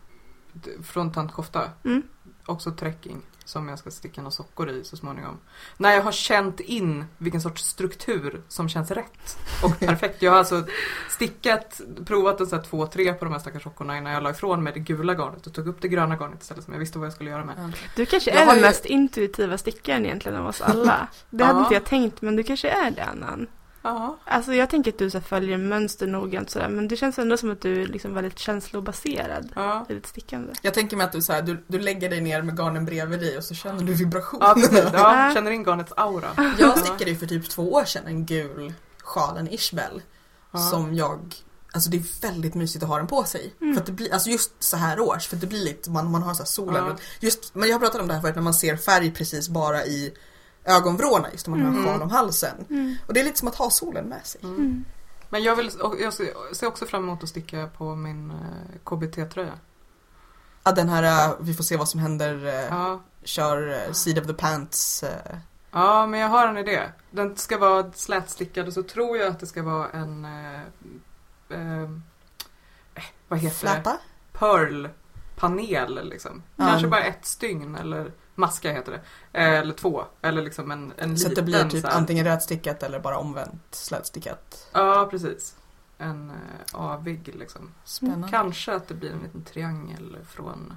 S3: från Tant Kofta.
S2: Mm.
S3: Också trekking som jag ska sticka några sockor i så småningom. När jag har känt in vilken sorts struktur som känns rätt och <laughs> perfekt. Jag har alltså stickat, provat en sån här två, tre på de här stackars sockorna innan jag la ifrån mig det gula garnet och tog upp det gröna garnet istället som jag visste vad jag skulle göra med.
S2: Du kanske är den
S1: ju-
S2: mest intuitiva stickaren egentligen av oss alla. <laughs> Det hade
S3: Ja.
S2: inte jag tänkt, men du kanske är det Annan.
S3: Ja.
S2: Alltså jag tänker att du så följer mönster noggrant sådär, men det känns ändå som att du är liksom väldigt känslobaserad
S3: Ja.
S2: ditt stickande.
S1: Jag tänker mig att du, så här, du, du lägger dig ner med garnen bredvid dig och så känner du vibration.
S3: Ja, precis. Ja, <laughs> känner in garnets aura.
S1: Jag stickade ju för typ två år sedan en gul sjal, en Ishbel.
S3: Ja.
S1: Som jag, alltså det är väldigt mysigt att ha den på sig.
S2: Mm.
S1: För att det blir, alltså just så här års, för att det blir lite, man, man har så här solen.
S3: Ja.
S1: Just, men jag har pratat om det här förut när man ser färg precis bara i ögonvråna just när man har en
S3: Mm.
S1: sjal om halsen.
S2: Mm.
S1: Och det är lite som att ha solen med sig.
S2: Mm.
S3: Men jag, vill, jag ser också fram emot att sticka på min eh, KBT-tröja.
S1: Ja, den här, äh, vi får se vad som händer, äh,
S3: Ja.
S1: kör Seed of the Pants.
S3: ja, men jag har en idé. Den ska vara slätstickad och så tror jag att det ska vara en... Eh, eh, eh, vad heter det?
S1: Fläta?
S3: Pearl-panel liksom.
S1: Ja.
S3: Kanske bara ett stygn eller maska heter det. Eller två. Eller liksom en, en
S1: Så att det
S3: liten
S1: blir typ
S3: så
S1: antingen rödstickat eller bara omvänt slätstickat.
S3: Ja, precis. En eh, avig liksom.
S1: Spännande.
S3: Kanske att det blir en liten triangel från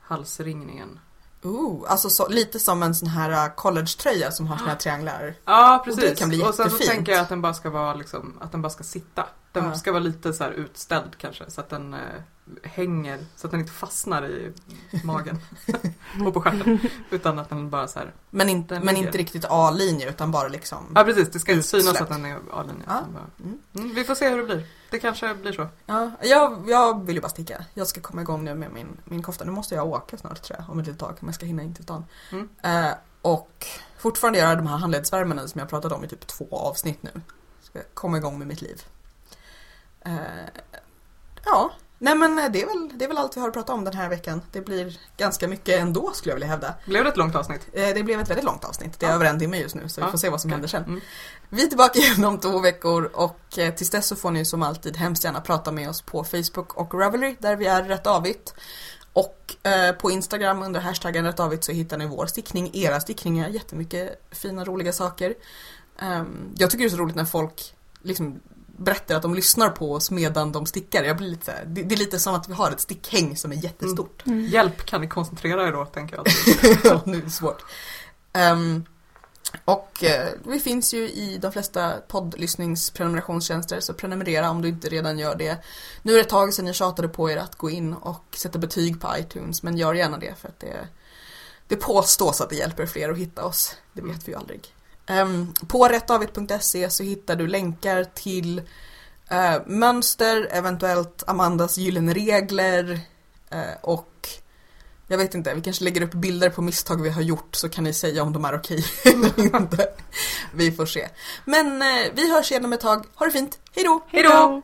S3: halsringningen.
S1: Ooh, alltså så, lite som en sån här äh, collegetröja som har såna här trianglar.
S3: Ja,
S1: Och
S3: precis.
S1: det kan bli
S3: Och sen så
S1: jättefint.
S3: tänker jag att den bara ska vara liksom, att den bara ska sitta. Den
S1: Ja.
S3: ska vara lite så här utställd kanske så att den eh, hänger, så att den inte fastnar i magen <laughs> och på stjärten. Utan att den bara så här.
S1: Men, inte, men inte riktigt A-linje utan bara liksom.
S3: Ja precis, det ska inte synas att den är A-linje.
S1: Ja. Mm.
S3: Mm, vi får se hur det blir. Det kanske blir så.
S1: Ja, jag, jag vill ju bara sticka. Jag ska komma igång nu med min, min kofta. Nu måste jag åka snart tror jag, om ett litet tag. Om jag ska hinna in till stan.
S3: Mm.
S1: Eh, och fortfarande göra de här handledsvärmarna som jag pratat om i typ två avsnitt nu. Ska komma igång med mitt liv. Eh, ja, nej men det är, väl, det är väl allt vi har att prata om den här veckan. Det blir ganska mycket ändå skulle jag vilja hävda.
S3: Blev det ett långt avsnitt?
S1: Eh, Det blev ett väldigt långt avsnitt. Det är
S3: Ja.
S1: över en timme just nu så vi
S3: Ja,
S1: får se vad som händer sen.
S3: Mm.
S1: Vi är tillbaka <laughs> igen om två veckor och eh, tills dess så får ni som alltid hemskt gärna prata med oss på Facebook och Ravelry där vi är rätt avigt. Och eh, på Instagram under hashtaggen rätt avigt så hittar ni vår stickning, era stickningar, jättemycket fina roliga saker. Ehm, jag tycker det är så roligt när folk liksom berättar att de lyssnar på oss medan de stickar. Jag blir lite så här, det, det är lite som att vi har ett stickhäng som är jättestort.
S3: Hjälp, kan ni koncentrera er då, tänker jag. <laughs>
S1: Ja, nu är det svårt. Ehm, och eh, vi finns ju i de flesta poddlyssningsprenumerationstjänster så prenumerera om du inte redan gör det. Nu är det ett tag sedan jag tjatade på er att gå in och sätta betyg på iTunes men gör gärna det för att det, det påstås att det hjälper fler att hitta oss. Det vet vi ju aldrig. Ehm, på rättavit.se så hittar du länkar till eh, mönster, eventuellt Amandas gyllene regler eh, och Jag vet inte, vi kanske lägger upp bilder på misstag vi har gjort så kan ni säga om de är okej <laughs> eller inte. Vi får se. Men eh, vi hörs igen om ett tag. Ha det fint, hejdå!
S3: Hej då!